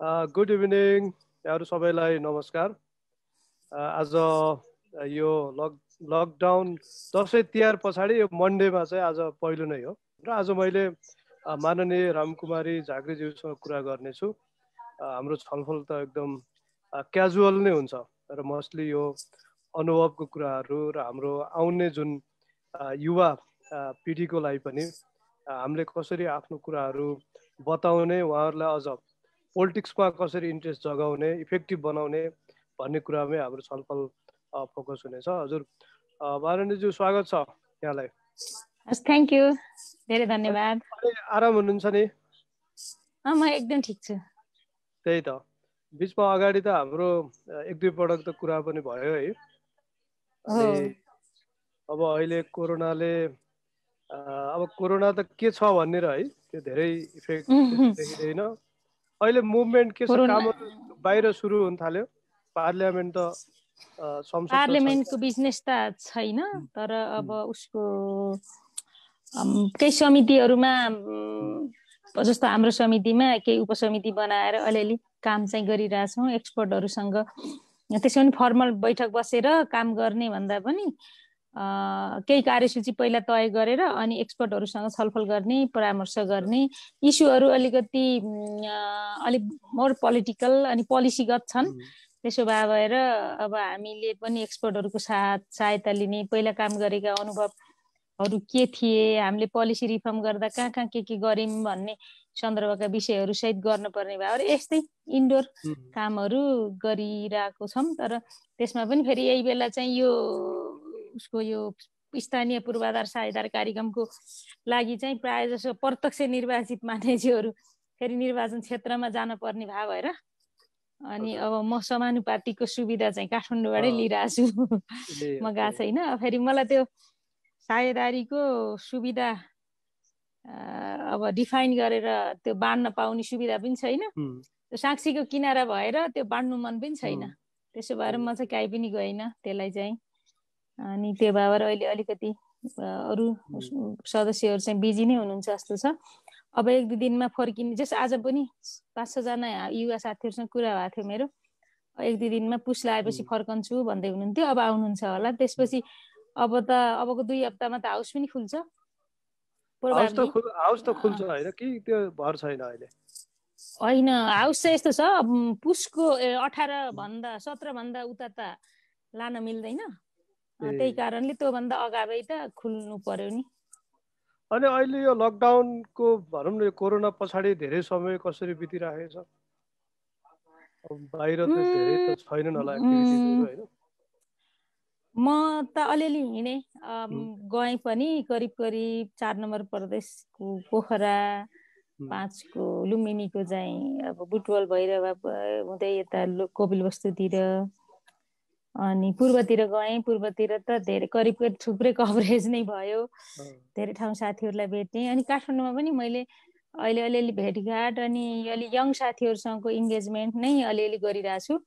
Good evening यहाँहरू सबैलाई नमस्कार। आज यो लक लकडाउन दसैँ तिहार पछाडि यो मन्डेमा चाहिँ आज पहिलो नै हो। र आज मैले माननीय रामकुमारी झाँक्रीज्यूसँग कुरा गर्नेछु। हाम्रो छलफल त एकदम क्याजुअल नै हुन्छ। र मोस्टली यो अनुभवको कुराहरू र हाम्रो आउने जुन युवा पिँढीको लागि पनि हामीले कसरी आफ्नो कुराहरू बताउने उहाँहरूलाई अझ पोलिटिक्समा कसरी इन्ट्रेस्ट जगाउने इफेक्टिभ बनाउने भन्ने कुरामै हाम्रो छलफल फोकस हुनेछ। हजुर माननीयज्यू स्वागत छ यहाँलाई। थ्याङ्क यू धेरै धन्यवाद। आराम हुनुहुन्छ नि? म एकदम ठिक छु। त्यही त। बिचमा अगाडि त हाम्रो एक दुई पटक त कुरा पनि भयो है। अब अहिले कोरोनाले अब कोरोना त के छ भनेर है त्यो धेरै इफेक्ट देखिँदैन। अहिले मुभमेन्ट के कामहरू बाहिर सुरु हुन थाल्यो। पार्लियामेन्ट त पार्लियामेन्टको बिजनेस त छैन तर अब उसको केही समितिहरूमा जस्तो हाम्रो समितिमा केही उपसमिति बनाएर अलिअलि काम चाहिँ गरिरहेछौँ एक्सपर्टहरूसँग। त्यसो पनि फर्मल बैठक बसेर काम गर्ने भन्दा पनि केही कार्यसूची पहिला तय गरेर अनि एक्सपर्टहरूसँग छलफल गर्ने परामर्श गर्ने। इस्युहरू अलिकति अलिक मोर पोलिटिकल अनि पोलिसीगत छन्। त्यसो भए भएर अब हामीले पनि एक्सपर्टहरूको साथ सहायता लिने पहिला काम गरेका अनुभवहरू के थिए हामीले पोलिसी रिफर्म गर्दा कहाँ कहाँ के के गऱ्यौँ भन्ने सन्दर्भका विषयहरू सहित गर्नुपर्ने भएर यस्तै इन्डोर कामहरू गरिरहेको छौँ। तर त्यसमा पनि फेरि यही बेला चाहिँ यो उसको यो स्थानीय पूर्वाधार सहायता कार्यक्रमको लागि चाहिँ प्रायः जसो प्रत्यक्ष निर्वाचित मानिसहरू फेरि निर्वाचन क्षेत्रमा जानुपर्ने भए भएर अनि अब म समानुपातिको सुविधा चाहिँ काठमाडौँबाटै लिइरहेको छु म गएको छैन। फेरि मलाई त्यो साझेदारीको सुविधा अब डिफाइन गरेर त्यो बाँड्न पाउने सुविधा पनि छैन। त्यो साक्षीको किनारा भएर त्यो बाँड्नु मन पनि छैन। त्यसो भएर म चाहिँ काहीँ पनि गइनँ। त्यसलाई चाहिँ अनि त्यो भएर अहिले अलिकति अरू सदस्यहरू चाहिँ बिजी नै हुनुहुन्छ जस्तो छ। अब एक दुई दिनमा फर्किने जस आज पनि पाँच छजना युवा साथीहरूसँग कुरा भएको थियो मेरो। एक दुई दिनमा पुस लगाएपछि फर्कन्छु भन्दै हुनुहुन्थ्यो अब आउनुहुन्छ होला। त्यसपछि अब त अबको दुई हप्तामा त हाउस पनि खुल्छ। होइन हाउस चाहिँ यस्तो छ पुसको अठार भन्दा सत्र भन्दा उता त लान मिल्दैन। त्यही कारणले त्योभन्दा अगावै त खुल्नु पर्यो नि। अनि अहिले यो लकडाउनको भनौँ न यो कोरोना पछाडि धेरै समय कसरी बितिरहेको छ बाहिर त धेरै त छैनन् होला होइन। म त अलिअलि हिँडेँ गएँ पनि करिब करिब चार नम्बर प्रदेशको पोखरा पाँचको लुम्बिनीको चाहिँ अब बुटवल भैरव हुँदै यता कोपिल बस्तुतिर अनि पूर्वतिर गएँ पूर्वतिर त धेरै करिब करिब थुप्रै कभरेज नै भयो। धेरै ठाउँ साथीहरूलाई भेटेँ अनि काठमाडौँमा पनि मैले अहिले अलिअलि भेटघाट अनि अलि यङ साथीहरूसँगको इङ्गेजमेन्ट नै अलिअलि गरिरहेको छु।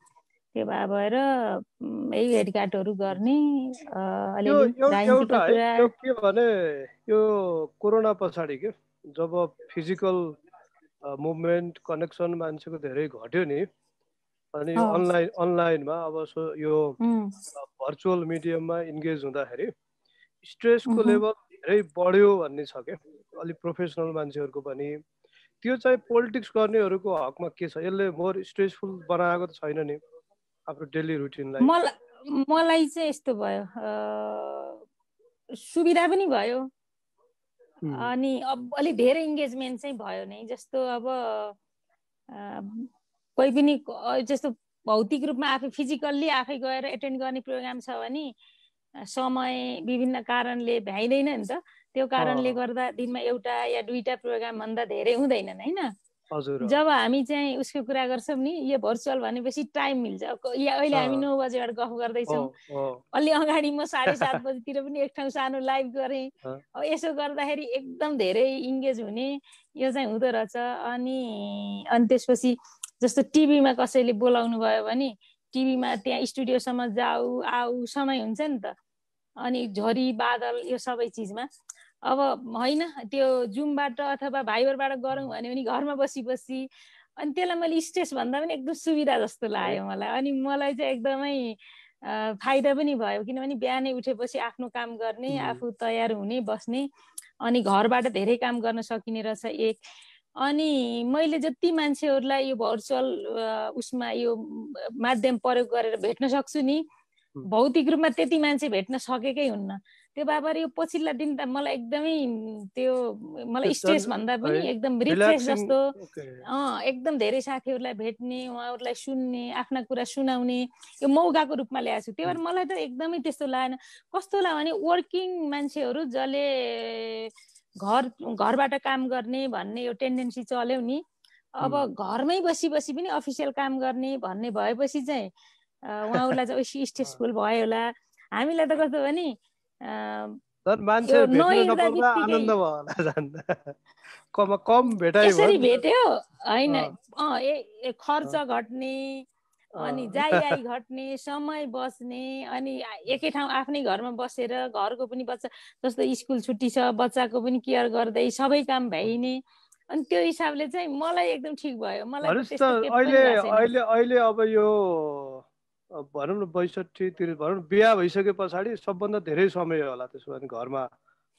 त्यो भए भएर यही भेटघाटहरू गर्ने के भने यो कोरोना पछाडि के जब फिजिकल मुभमेन्ट कनेक्सन मान्छेको धेरै घट्यो नि अनि अनलाइन अनलाइनमा अब यो भर्चुअल मिडियममा इन्गेज हुँदाखेरि स्ट्रेसको लेभल धेरै बढ्यो भन्ने छ क्या। अलिक प्रोफेसनल मान्छेहरूको पनि। त्यो चाहिँ पोलिटिक्स गर्नेहरूको हकमा के छ? यसले मोर स्ट्रेसफुल बनाएको त छैन नि आफ्नो डेली रुटिनलाई। मलाई चाहिँ यस्तो भयो सुविधा पनि भयो। अनि अब अलिक धेरै इङ्गेजमेन्ट चाहिँ भयो नै। जस्तो अब कोही पनि जस्तो भौतिक रूपमा आफै फिजिकल्ली आफै गएर एटेन्ड गर्ने प्रोग्राम छ भने समय विभिन्न कारणले भ्याइँदैन नि त। त्यो कारणले गर्दा दिनमा एउटा या दुईटा प्रोग्राम भन्दा धेरै हुँदैनन् होइन? जब हामी चाहिँ उसको कुरा गर्छौँ नि यो भर्चुअल भनेपछि टाइम मिल्छ। या अहिले हामी नौ बजेबाट गफ गर्दैछौँ। अलि अगाडि म साढे सात बजीतिर पनि एक ठाउँ सानो लाइभ गरेँ। अब यसो गर्दाखेरि एकदम धेरै इङ्गेज हुने यो चाहिँ हुँदो रहेछ। अनि अनि त्यसपछि जस्तो टिभीमा कसैले बोलाउनु भयो भने टिभीमा त्यहाँ स्टुडियोसम्म जाऊ आऊ समय हुन्छ नि त। अनि झरी बादल यो सबै चिजमा। अब होइन त्यो जुमबाट अथवा भाइबरबाट गरौँ भन्यो भने घरमा बसी बसी अनि त्यसलाई मैले स्ट्रेस भन्दा पनि एकदम सुविधा जस्तो लाग्यो मलाई। अनि मलाई चाहिँ एकदमै फाइदा पनि भयो किनभने बिहानै उठेपछि आफ्नो काम गर्ने आफू तयार हुने बस्ने अनि घरबाट धेरै काम गर्न सकिने रहेछ एक। अनि मैले जति मान्छेहरूलाई यो भर्चुअल उसमा यो माध्यम प्रयोग गरेर भेट्न सक्छु नि भौतिक रूपमा त्यति मान्छे भेट्न सकेकै हुन्न। त्यो बाबर यो पछिल्ला दिन त मलाई एकदमै त्यो मलाई स्ट्रेस भन्दा पनि एकदम रिफ्रेस जस्तो अँ एकदम धेरै साथीहरूलाई भेट्ने उहाँहरूलाई सुन्ने आफ्ना कुरा सुनाउने यो मौकाको रूपमा ल्याएको छु। त्यही भएर मलाई त एकदमै त्यस्तो लागेन। कस्तो लाग्यो भने वर्किङ मान्छेहरू जसले घर घरबाट काम गर्ने भन्ने यो टेन्डेन्सी चल्यो नि। अब घरमै बसी बसी पनि अफिसियल काम गर्ने भन्ने भएपछि चाहिँ उहाँहरूलाई चाहिँ स्ट्रेसफुल भयो होला। हामीलाई त कस्तो भने कम भेट्यो होइन। खर्च घट्ने अनि जाइ घट्ने समय बस्ने अनि एकै ठाउँ आफ्नै घरमा बसेर घरको पनि बच्चा जस्तो स्कुल छुट्टी छ बच्चाको पनि केयर गर्दै सबै काम भइने। अनि त्यो हिसाबले चाहिँ मलाई एकदम ठिक भयो। मलाई अहिले अब यो भनौँ न बैसठीतिर भनौँ न बिहा भइसके पछाडि सबभन्दा धेरै समय होला त्यसो भने घरमा।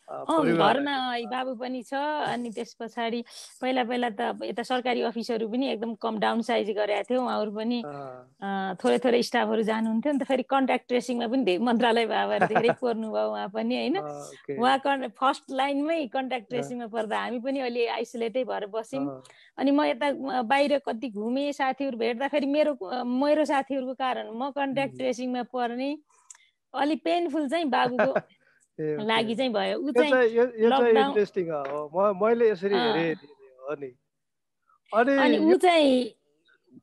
घरमा बाबु पनि छ अनि त्यस पछाडि पहिला पहिला त यता सरकारी अफिसहरू पनि एकदम कम डाउन साइज गरेका थियो उहाँहरू पनि थोरै थोरै स्टाफहरू जानुहुन्थ्यो नि त फेरि कन्ट्याक्ट ट्रेसिङमा पनि मन्त्रालय बाबाहरू धेरै पर्नु भयो उहाँ पनि होइन? उहाँ फर्स्ट लाइनमै कन्ट्याक्ट ट्रेसिङमा पर्दा हामी पनि अहिले आइसोलेटै भएर बस्यौँ। अनि म यता बाहिर कति घुमेँ साथीहरू भेट्दाखेरि मेरो मेरो साथीहरूको कारण म कन्ट्याक्ट ट्रेसिङमा पर्ने अलिक पेनफुल चाहिँ बाबुको लागि चाहिँ भयो ऊ चाहिँ इन्ट्रेस्टिङ हो मैले यसरी हेरेँ हो नि अनि ऊ चाहिँ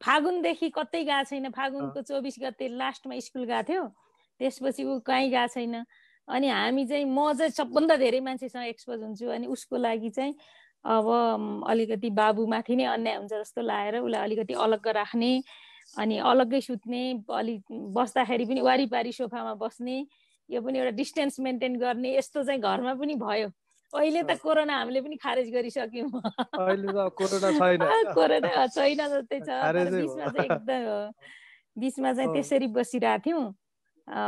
फागुनदेखि कतै गएको छैन फागुनको चौबिस गते लास्टमा स्कुल गएको थियो त्यसपछि ऊ कहीँ गएको छैन अनि हामी चाहिँ म चाहिँ सबभन्दा धेरै मान्छेसँग एक्सपोज हुन्छु अनि उसको लागि चाहिँ अब अलिकति बाबुमाथि नै अन्याय हुन्छ जस्तो लागेर उसलाई अलिकति अलग्ग राख्ने अनि अलग्गै सुत्ने अलिक बस्दाखेरि पनि वारिपारी सोफामा बस्ने यो पनि एउटा डिस्टेन्स मेन्टेन गर्ने यस्तो चाहिँ घरमा पनि भयो। अहिले त कोरोना हामीले पनि खारेज गरिसक्यौँ। कोरोना छैन। जस्तै छ। बिचमा चाहिँ एकदम बिचमा चाहिँ त्यसरी बसिरहेको थियौँ।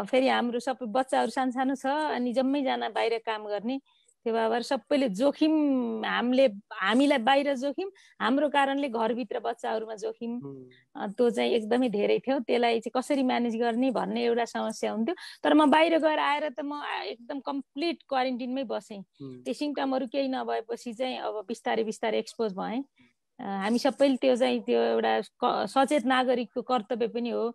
फेरि हाम्रो सबै बच्चाहरू सानो सानो छ अनि जम्मैजना बाहिर काम गर्ने। त्यो भएर सबैले जोखिम हामीले हामीलाई बाहिर जोखिम हाम्रो कारणले घरभित्र बच्चाहरूमा जोखिम त्यो चाहिँ एकदमै धेरै थियो। त्यसलाई चाहिँ कसरी म्यानेज गर्ने भन्ने एउटा समस्या हुन्थ्यो। तर म बाहिर गएर आएर त म एकदम कम्प्लिट क्वारेन्टिनमै बसेँ। त्यो सिम्टमहरू केही नभएपछि चाहिँ अब बिस्तारै बिस्तारै एक्सपोज भएँ। हामी सबैले त्यो चाहिँ त्यो एउटा सचेत नागरिकको कर्तव्य पनि हो।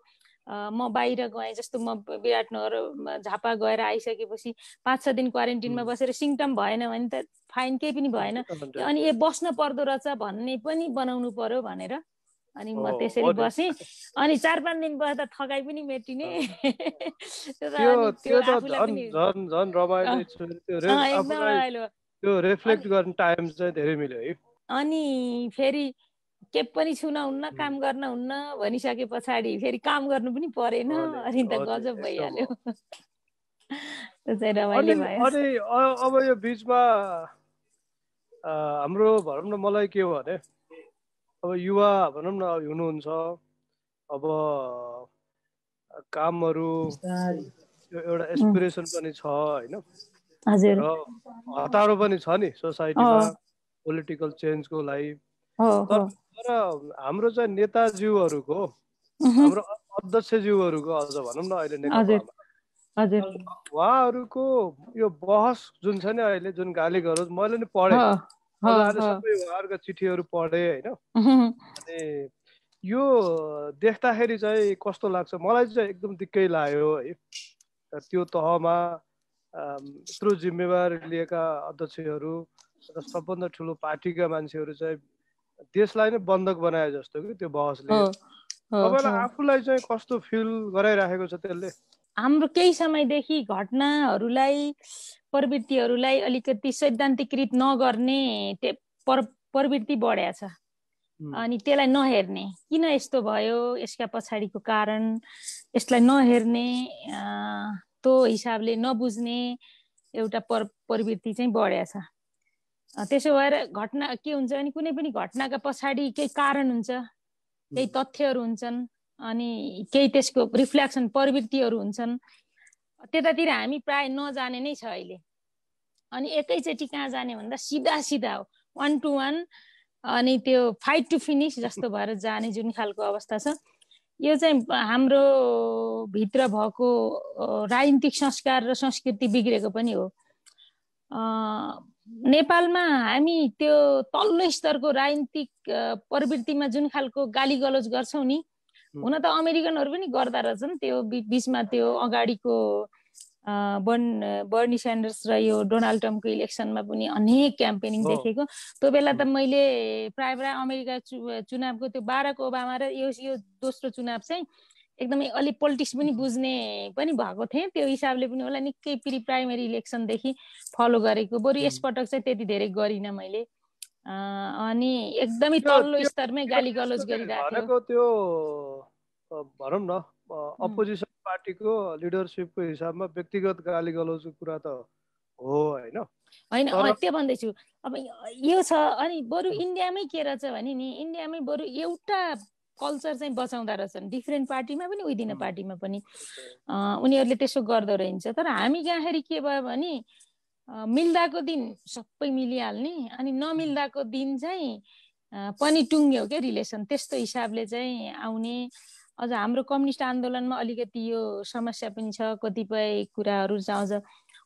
म बाहिर गएँ जस्तो म विराटनगर झापा गएर आइसकेपछि पाँच छ दिन क्वारेन्टिनमा बसेर सिम्टम भएन भने त फाइन केही पनि भएन। अनि ए बस्न पर्दो रहेछ भन्ने पनि बनाउनु पर्यो भनेर। अनि म त्यसरी बसेँ। अनि चार पाँच दिन बस्दा थकाइ पनि मेटिने। अनि फेरि के पनि छुन हुन्न काम गर्न हुन्न भनिसके पछाडि फेरि काम गर्नु पनि परेन। अनि त गजब भइहाल्यो। अनि अब यो बिचमा हाम्रो भनौँ न मलाई के हो भने अब युवा भनौँ न हुनुहुन्छ। अब कामहरू एउटा एसपिरेसन पनि छ होइन? र हतारो पनि छ नि सोसाइटीमा पोलिटिकल चेन्जको लागि। तर हाम्रो चाहिँ नेताज्यूहरूको हाम्रो अध्यक्षज्यूहरूको अझ भनौँ न अहिले उहाँहरूको यो बहस जुन छ नि अहिले जुन गाली गरोस् मैले नि पढेँ। सबै उहाँहरूको चिठीहरू पढेँ होइन। अनि यो देख्दाखेरि चाहिँ कस्तो लाग्छ? मलाई चाहिँ एकदम दिक्कै लाग्यो। है त्यो तहमा यत्रो जिम्मेवार लिएका अध्यक्षहरू र सबभन्दा ठुलो पार्टीका मान्छेहरू चाहिँ देशलाई नै बन्धक बनाए जस्तो कि त्यो बहसले। तपाईँलाई आफूलाई चाहिँ कस्तो फिल गराइराखेको छ त्यसले? हाम्रो केही समयदेखि घटनाहरूलाई प्रवृत्तिहरूलाई अलिकति सैद्धान्तिकृत नगर्ने प्रवृत्ति बढ्या छ। अनि त्यसलाई नहेर्ने। किन यस्तो भयो? यसका पछाडिको कारण यसलाई नहेर्ने त्यो हिसाबले नबुझ्ने एउटा प्रवृत्ति चाहिँ बढ्या छ। त्यसो भएर घटना के हुन्छ भने कुनै पनि घटनाका पछाडि केही कारण हुन्छ केही तथ्यहरू हुन्छन् अनि केही त्यसको रिफ्लेक्सन प्रवृत्तिहरू हुन्छन्। त्यतातिर हामी प्राय नजाने नै छ अहिले। अनि एकैचोटि कहाँ जाने भन्दा सिधा सिधा हो। वान टु वान अनि त्यो फाइट टु फिनिस जस्तो भएर जाने जुन खालको अवस्था छ। यो चाहिँ हाम्रो भित्र भएको राजनीतिक संस्कार र संस्कृति बिग्रेको पनि हो। नेपालमा हामी त्यो तल्लो स्तरको राजनीतिक प्रवृत्तिमा जुन खालको गाली गलोज गर्छौँ नि हुन त अमेरिकनहरू पनि गर्दा रहेछन्। त्यो बिचमा त्यो अगाडिको बर्न बर्नी स्यान्डर्स र यो डोनाल्ड ट्रम्पको इलेक्सनमा पनि अनेक क्याम्पेनिङ देखेको। त्यो बेला त मैले प्राय प्राय अमेरिका चुनावको त्यो बाराक ओबामा र यो यो दोस्रो चुनाव चाहिँ एकदमै अलिक पोलिटिक्स पनि बुझ्ने पनि भएको थिएँ। त्यो हिसाबले पनि होला निकै प्रि प्राइमेरी इलेक्सनदेखि फलो गरेको। बरु यसपटक चाहिँ त्यति धेरै गरिनँ मैले। अनि एकदमै तल्लो स्तरमै गाली गलोज गरिरहेको त्यो भनौँ न अपोजिसन पार्टीको लिडरसिपको हिसाबमा व्यक्तिगत गाली गलोजको कुरा त हो होइन? होइन त्यो भन्दैछु। अब यो छ अनि बरु इन्डियामै के रहेछ भने नि इन्डियामै बरु एउटा कल्चर चाहिँ बचाउँदो रहेछन्। डिफ्रेन्ट पार्टीमा पनि उहिदिन पार्टीमा पनि। उनीहरूले त्यसो गर्दो रहेछ। तर हामी कहाँखेरि के भयो भने मिल्दाको दिन सबै मिलिहाल्ने अनि नमिल्दाको दिन चाहिँ पनि टुङ्ग्यो क्या रिलेसन। त्यस्तो हिसाबले चाहिँ आउने। अझ हाम्रो कम्युनिस्ट आन्दोलनमा अलिकति यो समस्या पनि छ कतिपय कुराहरू चाहिँ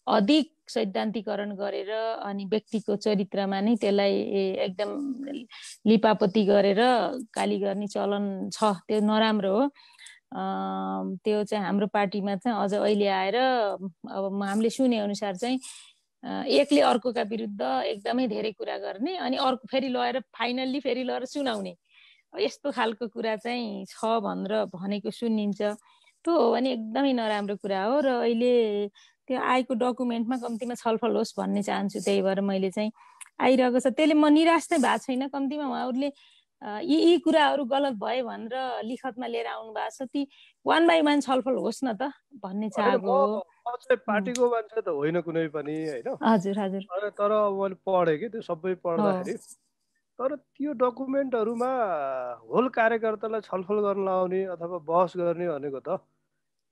अधिक सैद्धान्तिकरण गरेर अनि व्यक्तिको चरित्रमा नै त्यसलाई एकदम लिपापति गरेर गाली गर्ने चलन छ। त्यो नराम्रो हो। त्यो चाहिँ हाम्रो पार्टीमा चाहिँ अझ अहिले आएर अब हामीले सुने अनुसार चाहिँ एकले अर्कोका विरुद्ध एकदमै धेरै कुरा गर्ने अनि अर्को फेरि लगेर फाइनल्ली फेरि लगेर सुनाउने। यस्तो खालको कुरा चाहिँ छ भनेर भनेको सुनिन्छ। त्यो हो भने एकदमै नराम्रो कुरा हो र अहिले त्यो आएको डकुमेन्टमा कम्तीमा छलफल होस् भन्ने चाहन्छु त्यही भएर मैले चाहिँ आइरहेको छ। त्यसले म निराश नै भएको छैन कम्तीमा उहाँहरूले यी यी कुराहरू गलत भयो भनेर लिखतमा लिएर आउनु भएको छ। ती वान बाई वान छलफल होस् न त भन्ने चाहको पार्टीको मान्छे त होइन कुनै पनि होइन? हजुर हजुर। तर मैले पढेँ कि त्यो सबै पढ्दाखेरि। तर त्यो डकुमेन्टहरूमा होल कार्यकर्तालाई छलफल गर्न लाउने अथवा बहस गर्ने भनेको त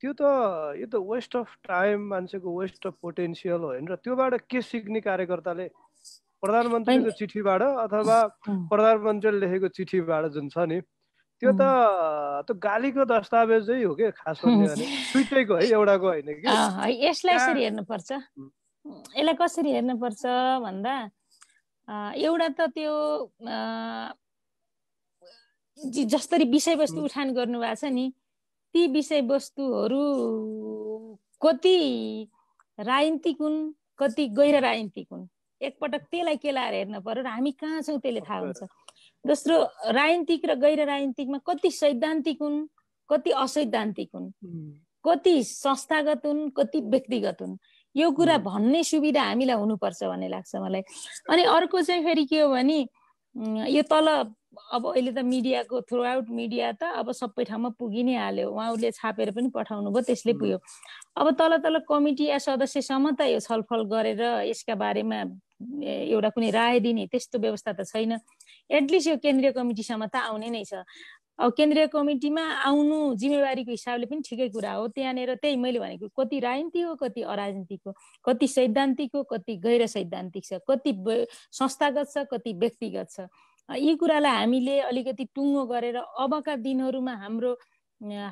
त्यो त यो त वेस्ट अफ टाइम मान्छेको वेस्ट अफ पोटेन्सियल होइन र त्योबाट के सिक्ने कार्यकर्ताले प्रधानमन्त्रीको चिठीबाट अथवा प्रधानमन्त्रीले लेखेको चिठीबाट जुन छ नि त्यो त त्यो गालीको दस्तावेजै हो कि खास दुइटैको है एउटाको होइन कि। यसलाई यसरी हेर्नुपर्छ। यसलाई कसरी हेर्नुपर्छ भन्दा एउटा त त्यो जसरी विषयवस्तु उठान गर्नुभएको छ नि ती विषयवस्तुहरू कति राजनीतिक हुन् कति गैर राजनीतिक हुन्? एकपटक त्यसलाई केलाएर हेर्न पर्यो र हामी कहाँ छौँ त्यसले थाहा हुन्छ। दोस्रो राजनीतिक र गैर राजनीतिकमा कति सैद्धान्तिक हुन् कति असैद्धान्तिक हुन्? कति संस्थागत हुन् कति व्यक्तिगत हुन्? यो कुरा भन्ने सुविधा हामीलाई हुनुपर्छ भन्ने लाग्छ मलाई। अनि अर्को चाहिँ फेरि के हो भने यो तल अब अहिले त मिडियाको थ्रु आउट मिडिया त अब सबै ठाउँमा पुगि नै हाल्यो। उहाँहरूले छापेर पनि पठाउनु भयो त्यसले पुग्यो। अब तल तल कमिटी या सदस्यसम्म त यो छलफल गरेर यसका बारेमा एउटा कुनै राय दिने त्यस्तो व्यवस्था त छैन। एटलिस्ट यो केन्द्रीय कमिटीसम्म त आउने नै छ। अब केन्द्रीय कमिटीमा आउनु जिम्मेवारीको हिसाबले पनि ठिकै कुरा हो। त्यहाँनिर त्यही मैले भनेको कति राजनीतिक हो कति अराजनीतिक हो कति सैद्धान्तिक हो कति गैर सैद्धान्तिक छ कति संस्थागत छ कति व्यक्तिगत छ। यी कुरालाई हामीले अलिकति टुङ्गो गरेर अबका दिनहरूमा हाम्रो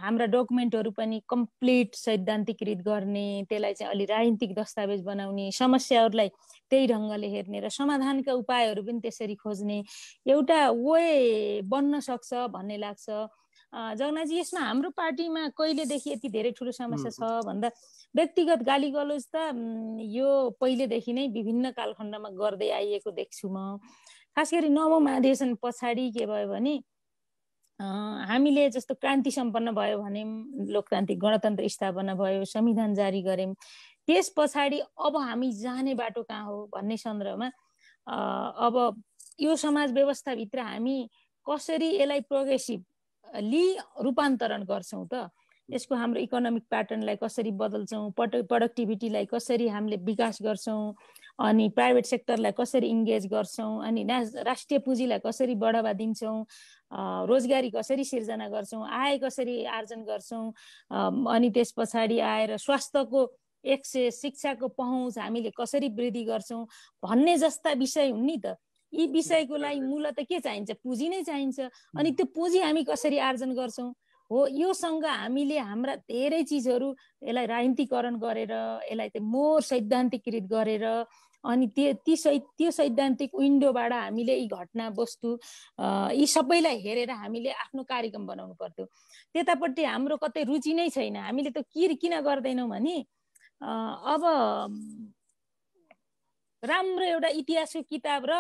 हाम्रा डकुमेन्टहरू पनि कम्प्लिट सैद्धान्तिकृत गर्ने त्यसलाई चाहिँ अलि राजनीतिक दस्तावेज बनाउने समस्याहरूलाई त्यही ढङ्गले हेर्ने र समाधानका उपायहरू पनि त्यसरी खोज्ने एउटा वे बन्न सक्छ भन्ने लाग्छ। जगनाजी यसमा हाम्रो पार्टीमा कहिलेदेखि यति धेरै ठुलो समस्या छ भन्दा व्यक्तिगत गाली गलोज त यो पहिलेदेखि नै विभिन्न कालखण्डमा गर्दै आइएको देख्छु म। खास गरी नवमाधिवेशन पछाडि के भयो भने हामीले जस्तो क्रान्ति सम्पन्न भयो भने लोकतान्त्रिक गणतन्त्र स्थापना भयो संविधान जारी गऱ्यौँ त्यस पछाडि अब हामी जाने बाटो कहाँ हो भन्ने सन्दर्भमा अब यो समाज व्यवस्थाभित्र हामी कसरी यसलाई प्रोग्रेसिभली रूपान्तरण गर्छौँ त? यसको हाम्रो इकोनोमिक प्याटर्नलाई कसरी बदल्छौँ प्रडक्टिभिटीलाई कसरी हामीले विकास गर्छौँ अनि प्राइभेट सेक्टरलाई कसरी इङ्गेज गर्छौँ अनि राष्ट्रिय पुँजीलाई कसरी बढावा दिन्छौँ रोजगारी कसरी सिर्जना गर्छौँ आय कसरी आर्जन गर्छौँ अनि त्यस पछाडि आएर स्वास्थ्यको एक्सेस शिक्षाको पहुँच हामीले कसरी वृद्धि गर्छौँ भन्ने जस्ता विषय हुन् नि त। यी विषयको लागि मूलत के चाहिन्छ? पुँजी नै चाहिन्छ। अनि त्यो पुँजी हामी कसरी आर्जन गर्छौँ? हो योसँग हामीले हाम्रा धेरै चिजहरू यसलाई राजनीतिकरण गरेर यसलाई चाहिँ मोर सैद्धान्तिकृत गरेर अनि त्यो ती सै त्यो सैद्धान्तिक विन्डोबाट हामीले यी घटना वस्तु यी सबैलाई हेरेर हामीले आफ्नो कार्यक्रम बनाउनु पर्थ्यो। त्यतापट्टि हाम्रो कतै रुचि नै छैन। हामीले त के किन गर्दैनौँ भने अब राम्रो एउटा इतिहासको किताब र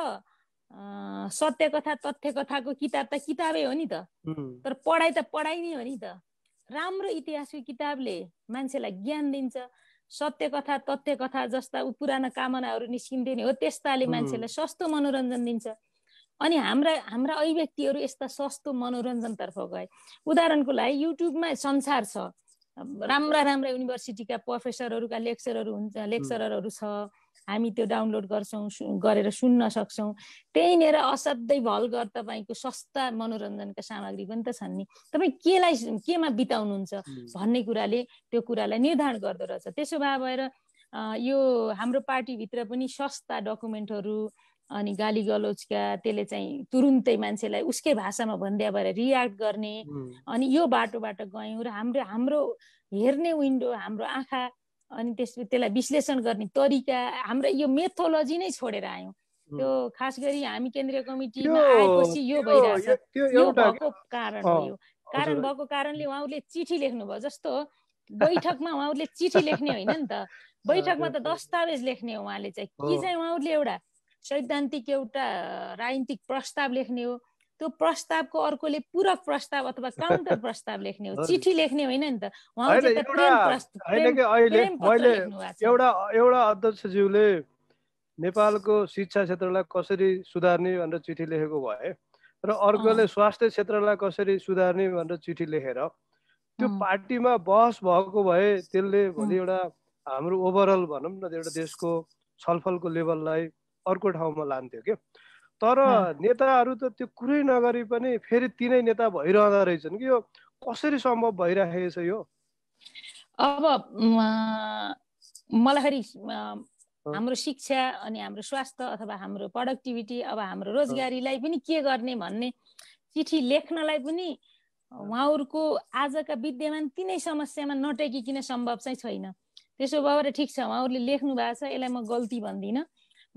सत्य कथा तथ्य कथाको किताब त किताबै हो नि त। तर पढाइ त पढाइ नै हो नि त। राम्रो इतिहासको किताबले मान्छेलाई ज्ञान दिन्छ। सत्य कथा तथ्य कथा जस्ता पुराना कामनाहरू निस्किन्थे नि हो त्यस्ताले मान्छेलाई सस्तो मनोरञ्जन दिन्छ। अनि हाम्रा हाम्रा अभिव्यक्तिहरू यस्ता सस्तो मनोरञ्जनतर्फ गए। उदाहरणको लागि युट्युबमा संसार छ। राम्रा राम्रा युनिभर्सिटीका प्रोफेसरहरूका लेक्चरहरू हुन्छ लेक्चररहरू छ। हामी त्यो डाउनलोड गर्छौँ गरेर सुन्न सक्छौँ। त्यहीँनिर असाध्यै भलगर तपाईँको सस्ता मनोरञ्जनका सामग्री पनि त छन् नि। तपाईँ केलाई केमा बिताउनुहुन्छ भन्ने कुराले त्यो कुरालाई निर्धारण गर्दो रहेछ। त्यसो भए भएर यो हाम्रो पार्टीभित्र पनि सस्ता डकुमेन्टहरू अनि गाली गलोचका त्यसले चाहिँ तुरुन्तै मान्छेलाई उसकै भाषामा भनिदिया भएर रियाक्ट गर्ने अनि यो बाटोबाट गयौँ र हाम्रो हाम्रो हेर्ने विन्डो हाम्रो आँखा अनि त्यस त्यसलाई विश्लेषण गर्ने तरिका हाम्रो यो मेथोलोजी नै छोडेर आयौँ। त्यो खास गरी हामी केन्द्रीय कमिटीमा आएपछि यो भइरहेछ। यो भएको कारण हो यो। कारण भएको कारणले उहाँहरूले चिठी लेख्नुभयो जस्तो बैठकमा उहाँहरूले चिठी लेख्ने होइन नि त। बैठकमा त दस्तावेज लेख्ने हो उहाँले चाहिँ। कि चाहिँ उहाँहरूले एउटा सैद्धान्तिक एउटा राजनीतिक प्रस्ताव लेख्ने हो त्यो प्रस्तावको अर्कोले पूरक प्रस्ताव अथवा काउन्टर प्रस्ताव लेख्ने हो चिठी लेख्ने होइन नि त। एउटा एउटा अध्यक्षज्यूले नेपालको शिक्षा क्षेत्रलाई कसरी सुधार्ने भनेर चिठी लेखेको भए र अर्कोले स्वास्थ्य क्षेत्रलाई कसरी सुधार्ने भनेर चिठी लेखेर त्यो पार्टीमा बहस भएको भए त्यसले भोलि एउटा हाम्रो ओभरअल भनौँ न एउटा देशको छलफलको लेभललाई अर्को ठाउँमा लान्थ्यो क्या। तर नेताहरू त त्यो कुरै नगरी पनि फेरि तिनै नेता भइरहँदो रहेछन् कि यो कसरी सम्भव भइराखेको छ यो? अब मलाई फेरि हाम्रो शिक्षा अनि हाम्रो स्वास्थ्य अथवा हाम्रो प्रडक्टिभिटी अब हाम्रो रोजगारीलाई पनि के गर्ने भन्ने चिठी लेख्नलाई पनि उहाँहरूको आजका विद्यमान तिनै समस्यामा नटेकिकन सम्भव चाहिँ छैन। त्यसो भएर ठिक छ उहाँहरूले लेख्नु भएको छ यसलाई म गल्ती भन्दिनँ।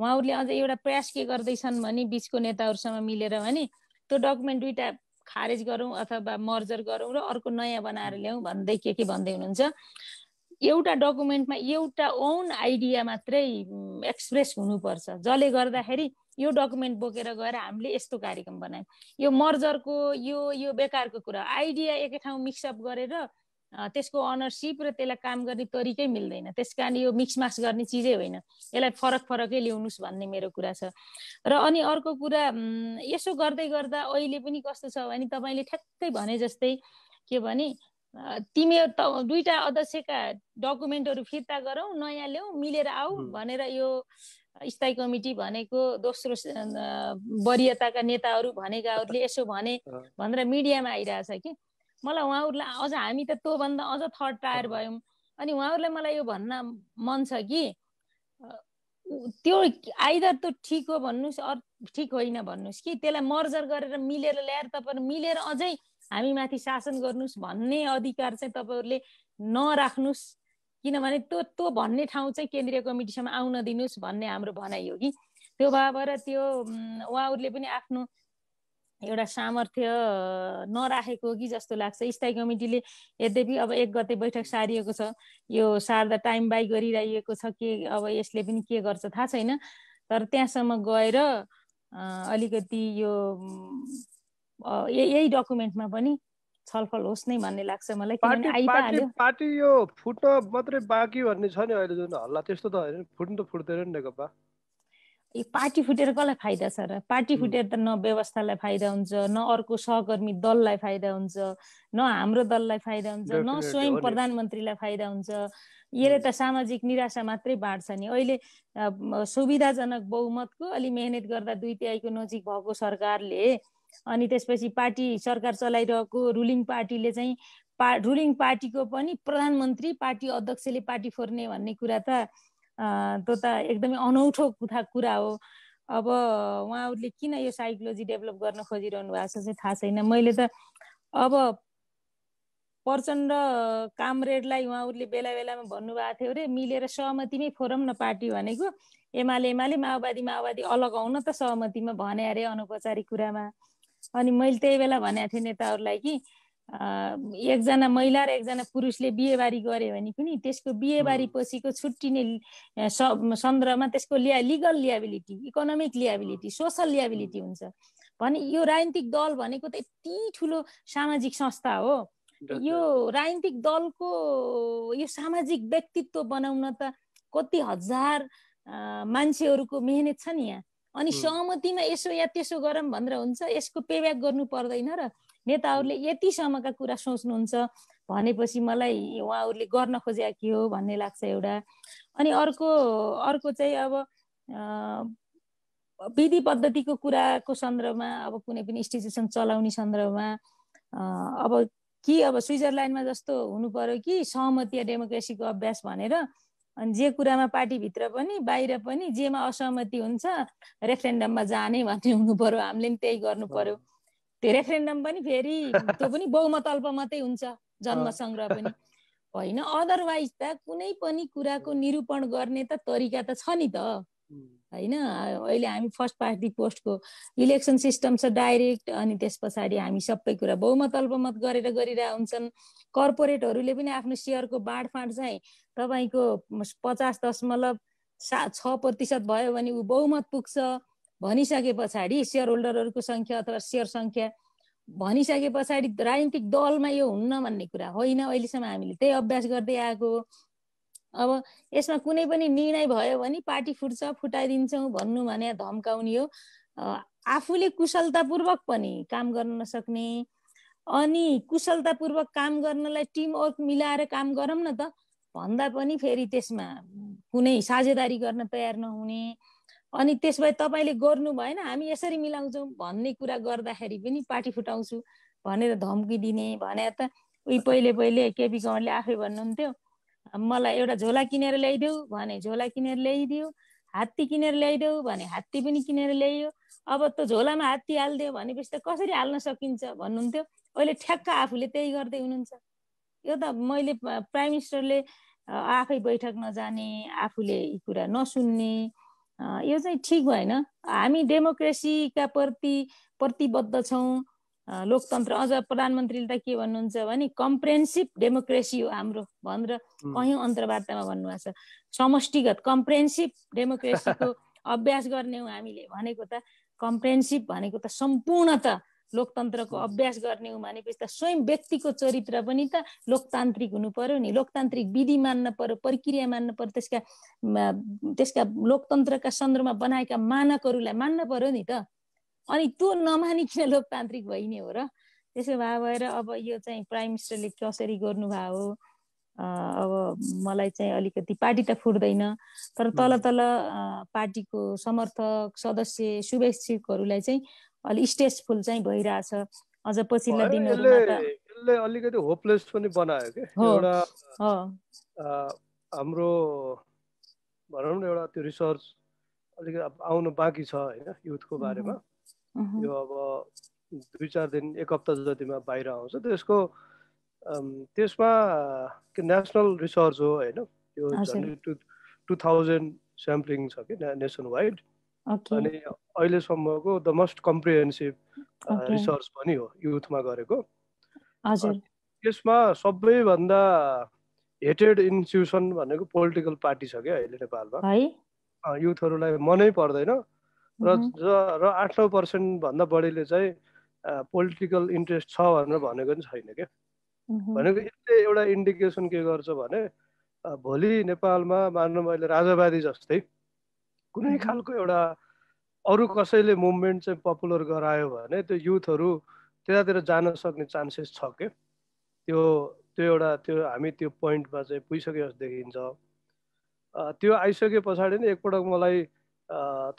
उहाँहरूले अझ एउटा प्रयास के गर्दैछन् भने बिचको नेताहरूसँग मिलेर भने त्यो डकुमेन्ट दुइटा खारेज गरौँ अथवा मर्जर गरौँ र अर्को नयाँ बनाएर ल्याउँ भन्दै के के भन्दै हुनुहुन्छ। एउटा डकुमेन्टमा एउटा ओन आइडिया मात्रै एक्सप्रेस हुनुपर्छ। जसले गर्दाखेरि यो डकुमेन्ट बोकेर गएर हामीले यस्तो कार्यक्रम बनायौँ। यो मर्जरको यो यो बेकारको कुरा। आइडिया एकै ठाउँ मिक्सअप गरेर त्यसको अनरसिप र त्यसलाई काम गर्ने तरिकै मिल्दैन। त्यस कारण यो मिक्समास गर्ने चिजै होइन। यसलाई फरक फरकै ल्याउनुहोस् भन्ने मेरो कुरा छ। र अनि अर्को कुरा यसो गर्दै गर्दा अहिले पनि कस्तो छ भने तपाईँले ठ्याक्कै भने जस्तै के भने तिमी दुईटा अध्यक्षका डकुमेन्टहरू फिर्ता गरौँ नयाँ ल्याऊ मिलेर आऊ भनेर यो स्थायी कमिटी भनेको दोस्रो वरियताका नेताहरू भनेकाहरूले यसो भने भनेर मिडियामा आइरहेछ कि? मलाई उहाँहरूलाई अझ हामी त त्योभन्दा अझ थर्ड टायर भयौँ। अनि उहाँहरूलाई मलाई यो भन्न मन छ कि त्यो आइदर त ठिक हो भन्नुहोस् अरू ठिक होइन भन्नुहोस् कि त्यसलाई मर्जर गरेर मिलेर ल्याएर तपाईँहरू मिलेर अझै हामी माथि शासन गर्नुहोस् भन्ने अधिकार चाहिँ तपाईँहरूले नराख्नुहोस्। किनभने त्यो त्यो भन्ने ठाउँ चाहिँ केन्द्रीय कमिटीसम्म आउन दिनुहोस् भन्ने हाम्रो भनाइ हो कि। त्यो भएर त्यो उहाँहरूले पनि आफ्नो एउटा सामर्थ्य नराखेको कि जस्तो लाग्छ। स्थायी कमिटीले यद्यपि अब एक गते बैठक सारिएको छ यो सार्दा टाइम बाई गरिरहेको छ के अब यसले पनि के गर्छ थाहा छैन। तर त्यहाँसम्म गएर अलिकति यो यही डकुमेन्टमा पनि छलफल होस् नै भन्ने लाग्छ मलाई पार्टी यो फुट्न मात्रै बाँकी भन्ने छ नि अहिले जुन हल्ला त्यस्तो त होइन फुट्नु त फुट्दैन नेकपा। पार्टी फुटेर कसलाई फाइदा छ र? पार्टी फुटेर त न व्यवस्थालाई फाइदा हुन्छ न अर्को सहकर्मी दललाई फाइदा हुन्छ न हाम्रो दललाई फाइदा हुन्छ न स्वयं प्रधानमन्त्रीलाई फाइदा हुन्छ। यसले त सामाजिक निराशा मात्रै बाँड्छ नि। अहिले सुविधाजनक बहुमतको अलि मेहनत गर्दा दुई तिहाईको नजिक भएको सरकारले अनि त्यसपछि पार्टी सरकार चलाइरहेको रुलिङ पार्टीले चाहिँ पा रुलिङ पार्टीको पनि प्रधानमन्त्री पार्टी अध्यक्षले पार्टी फोर्ने भन्ने कुरा त त्यो त एकदमै अनौठो कुथा कुरा हो। अब उहाँहरूले किन यो साइकोलोजी डेभलप गर्न खोजिरहनु भएको छ चाहिँ थाहा छैन। मैले त अब प्रचण्ड कामरेडलाई उहाँहरूले बेला बेलामा भन्नुभएको थियो अरे मिलेर सहमतिमै फोरम न पार्टी भनेको। एमाले एमाले माओवादी माओवादी अलग आउन त सहमतिमा भने अरे अनौपचारिक कुरामा। अनि मैले त्यही बेला भनेको थिएँ नेताहरूलाई कि एकजना महिला र एकजना पुरुषले बिहेबारी गऱ्यो भने पनि त्यसको बिहेबारी पछिको छुट्टिने सन्दर्भमा त्यसको लिया legal liability economic liability social liability हुन्छ। भने यो राजनीतिक दल भनेको त यति ठुलो सामाजिक संस्था हो। यो राजनीतिक दलको यो सामाजिक व्यक्तित्व बनाउन त कति हजार मान्छेहरूको मेहनत छ नि यहाँ। अनि सहमतिमा यसो या त्यसो गरौँ भनेर हुन्छ यसको पेब्याक गर्नु पर्दैन र नेताहरूले यतिसम्मका कुरा सोच्नुहुन्छ भनेपछि मलाई उहाँहरूले गर्न खोजेका के हो भन्ने लाग्छ एउटा। अनि अर्को अर्को चाहिँ अब विधि पद्धतिको कुराको सन्दर्भमा अब कुनै पनि इन्स्टिट्युसन चलाउने सन्दर्भमा अब कि अब स्विजरल्यान्डमा जस्तो हुनु पर्यो कि सहमति या डेमोक्रेसीको अभ्यास भनेर अनि जे कुरामा पार्टीभित्र पनि बाहिर पनि जेमा असहमति हुन्छ रेफरेन्डममा जाने भन्ने हुनु पर्यो हामीले पनि त्यही गर्नु पर्यो त्यो रेफरेन्डम पनि फेरि त्यो पनि बहुमत अल्पमतै हुन्छ जन्म सङ्ग्रह पनि। होइन अदरवाइज त कुनै पनि कुराको निरूपण गर्ने त तरिका त छ नि त। होइन अहिले हामी फर्स्ट पार्टी पोस्टको इलेक्सन सिस्टम छ डाइरेक्ट अनि त्यस पछाडि हामी सबै कुरा बहुमत अल्पमत गरेर गरिरहेको हुन्छन्। कर्पोरेटहरूले पनि आफ्नो सेयरको बाँडफाँड चाहिँ तपाईँको पचास दशमलव सा छ प्रतिशत भयो भने ऊ बहुमत पुग्छ। भनिसके पछाडि सेयर होल्डरहरूको सङ्ख्या अथवा सेयर सङ्ख्या भनिसके पछाडि राजनीतिक दलमा यो हुन्न भन्ने कुरा होइन अहिलेसम्म हामीले त्यही अभ्यास गर्दै आएको अब यसमा कुनै पनि निर्णय भयो भने पार्टी फुट्छ फुटाइदिन्छौँ भन्नु भने धम्काउने हो। आफूले कुशलतापूर्वक पनि काम गर्न नसक्ने अनि कुशलतापूर्वक काम गर्नलाई टिमवर्क मिलाएर काम गरौँ न त भन्दा पनि फेरि त्यसमा कुनै साझेदारी गर्न तयार नहुने। अनि त्यस भए तपाईँले गर्नु भएन हामी यसरी मिलाउँछौँ। भन्ने कुरा गर्दाखेरि पनि पार्टी फुटाउँछु भनेर धम्की दिने भने त उही पहिले पहिले केपी कमलले आफै भन्नुहुन्थ्यो मलाई एउटा झोला किनेर ल्याइदेऊ भने झोला किनेर ल्याइदियो हात्ती किनेर ल्याइदेऊ भने हात्ती पनि किनेर ल्याइयो। अब त झोलामा हात्ती हालिदियो भनेपछि त कसरी हाल्न सकिन्छ? भन्नुहुन्थ्यो। अहिले ठ्याक्क आफूले त्यही गर्दै हुनुहुन्छ। यो त मैले प्राइम मिनिस्टरले आफै बैठक नजाने आफूले यी कुरा नसुन्ने यो चाहिँ ठिक भएन। हामी डेमोक्रेसीका प्रति प्रतिबद्ध छौँ। लोकतन्त्र अझ प्रधानमन्त्रीले त के भन्नुहुन्छ भने कम्प्रेन्सिभ डेमोक्रेसी हो हाम्रो भनेर कयौँ अन्तर्वार्तामा भन्नुभएको छ। समष्टिगत कम्प्रेन्सिभ डेमोक्रेसीको अभ्यास गर्ने हो हामीले भनेको त कम्प्रेन्सिभ भनेको त सम्पूर्ण त लोकतन्त्रको अभ्यास गर्ने हो भनेपछि त स्वयं व्यक्तिको चरित्र पनि त लोकतान्त्रिक हुनु पर्यो नि। लोकतान्त्रिक विधि मान्न पर्यो प्रक्रिया मान्न पर्यो त्यसका त्यसका लोकतन्त्रका सन्दर्भमा बनाएका मानकहरूलाई मान्न पर्यो नि त। अनि त्यो नमानिकन लोकतान्त्रिक भइने हो र। त्यसो भए भएर अब यो चाहिँ प्राइम मिनिस्टरले कसरी गर्नुभयो? हो अब मलाई चाहिँ अलिकति पार्टी त फुट्दैन तर तल तल पार्टीको समर्थक सदस्य शुभेच्छुकहरूलाई चाहिँ अलि स्टेजफुल चाहिँ भइरहेछ। अझ पछिल्लो दिनहरूमा यसले अलिकति होपलेस पनि बनायो कि? एउटा हाम्रो भनौँ न एउटा त्यो रिसर्च अलिकति आउनु बाँकी छ होइन युथको बारेमा। यो अब दुई चार दिन एक हप्ता जतिमा बाहिर आउँछ त्यसको त्यसमा नेसनल रिसर्च हो होइन? यो टु टु थाउजन्ड स्याम्पलिङ छ कि नेसन वाइड अनि अहिलेसम्मको द मोस्ट कम्प्रिहेन्सिभ रिसर्च पनि हो युथमा गरेको। यसमा सबैभन्दा हेटेड इन्स्टिट्युसन भनेको पोलिटिकल पार्टी छ क्या अहिले नेपालमा। युथहरूलाई मनै पर्दैन। र र आठ नौ पर्सेन्ट भन्दा बढीले चाहिँ पोलिटिकल इन्ट्रेस्ट छ भनेर भनेको पनि छैन क्या। भनेको यसले एउटा इन्डिकेसन के गर्छ भने भोलि नेपालमा मान्नु मैले राजावादी जस्तै कुनै खालको एउटा अरू कसैले मुभमेन्ट चाहिँ पपुलर गरायो भने त्यो युथहरू त्यतातिर जान सक्ने चान्सेस छ क्या त्यो त्यो एउटा त्यो हामी त्यो पोइन्टमा चाहिँ पुगिसके जस्तो देखिन्छ। त्यो आइसके पछाडि नै एकपटक मलाई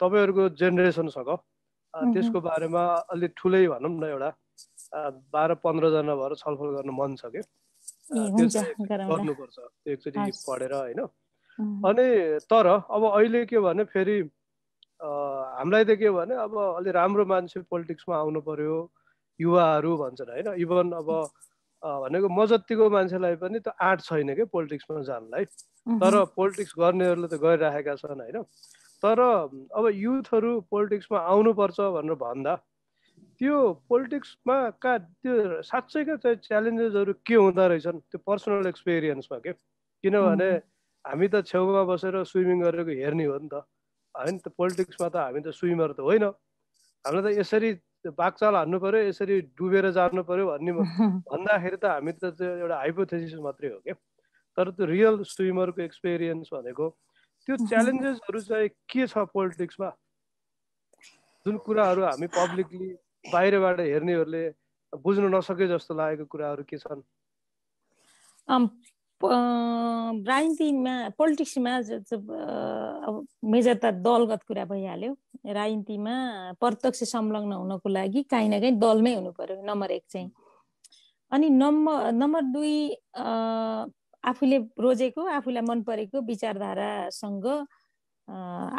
तपाईँहरूको जेनेरेसनसँग त्यसको बारेमा अलिक ठुलै भनौँ न एउटा। बाह्र पन्ध्रजना भएर छलफल गर्न मन छ कि? त्यो चाहिँ गर्नुपर्छ। एकचोटि पढेर होइन? अनि तर अब अहिले के भने फेरि हामीलाई त के भने अब अलि राम्रो मान्छे पोलिटिक्समा आउनु पर्यो युवाहरू भन्छन् होइन। इभन अब भनेको म जतिको मान्छेलाई पनि त आँट छैन क्या पोलिटिक्समा जानलाई। तर पोलिटिक्स गर्नेहरूले त गरिराखेका छन् होइन। तर अब युथहरू पोलिटिक्समा आउनुपर्छ भनेर भन्दा त्यो पोलिटिक्समा का त्यो साँच्चैका चाहिँ च्यालेन्जेसहरू के हुँदो रहेछन् त्यो पर्सनल एक्सपिरियन्समा के? किनभने हामी त छेउमा बसेर स्विमिङ गरेको हेर्ने हो नि त। होइन त पोलिटिक्समा त हामी त स्विमर त होइन। हामीलाई त यसरी बाघचाल हान्नु पऱ्यो यसरी डुबेर जानु पऱ्यो भन्ने भन्दाखेरि त हामी त एउटा हाइपोथेसिस मात्रै हो क्या। तर त्यो रियल स्विमरको एक्सपिरियन्स भनेको त्यो च्यालेन्जेसहरू चाहिँ के छ पोलिटिक्समा जुन कुराहरू हामी पब्लिकली बाहिरबाट हेर्नेहरूले बुझ्नु नसके जस्तो लागेको कुराहरू के छन्? राजनीतिमा पोलिटिक्समा अब मेजर त दलगत कुरा भइहाल्यो। राजनीतिमा प्रत्यक्ष संलग्न हुनको लागि काहीँ न काहीँ दलमै हुनु पर्यो नम्बर एक चाहिँ। अनि नम्बर नम्बर दुई आफूले रोजेको आफूलाई मन परेको विचारधारासँग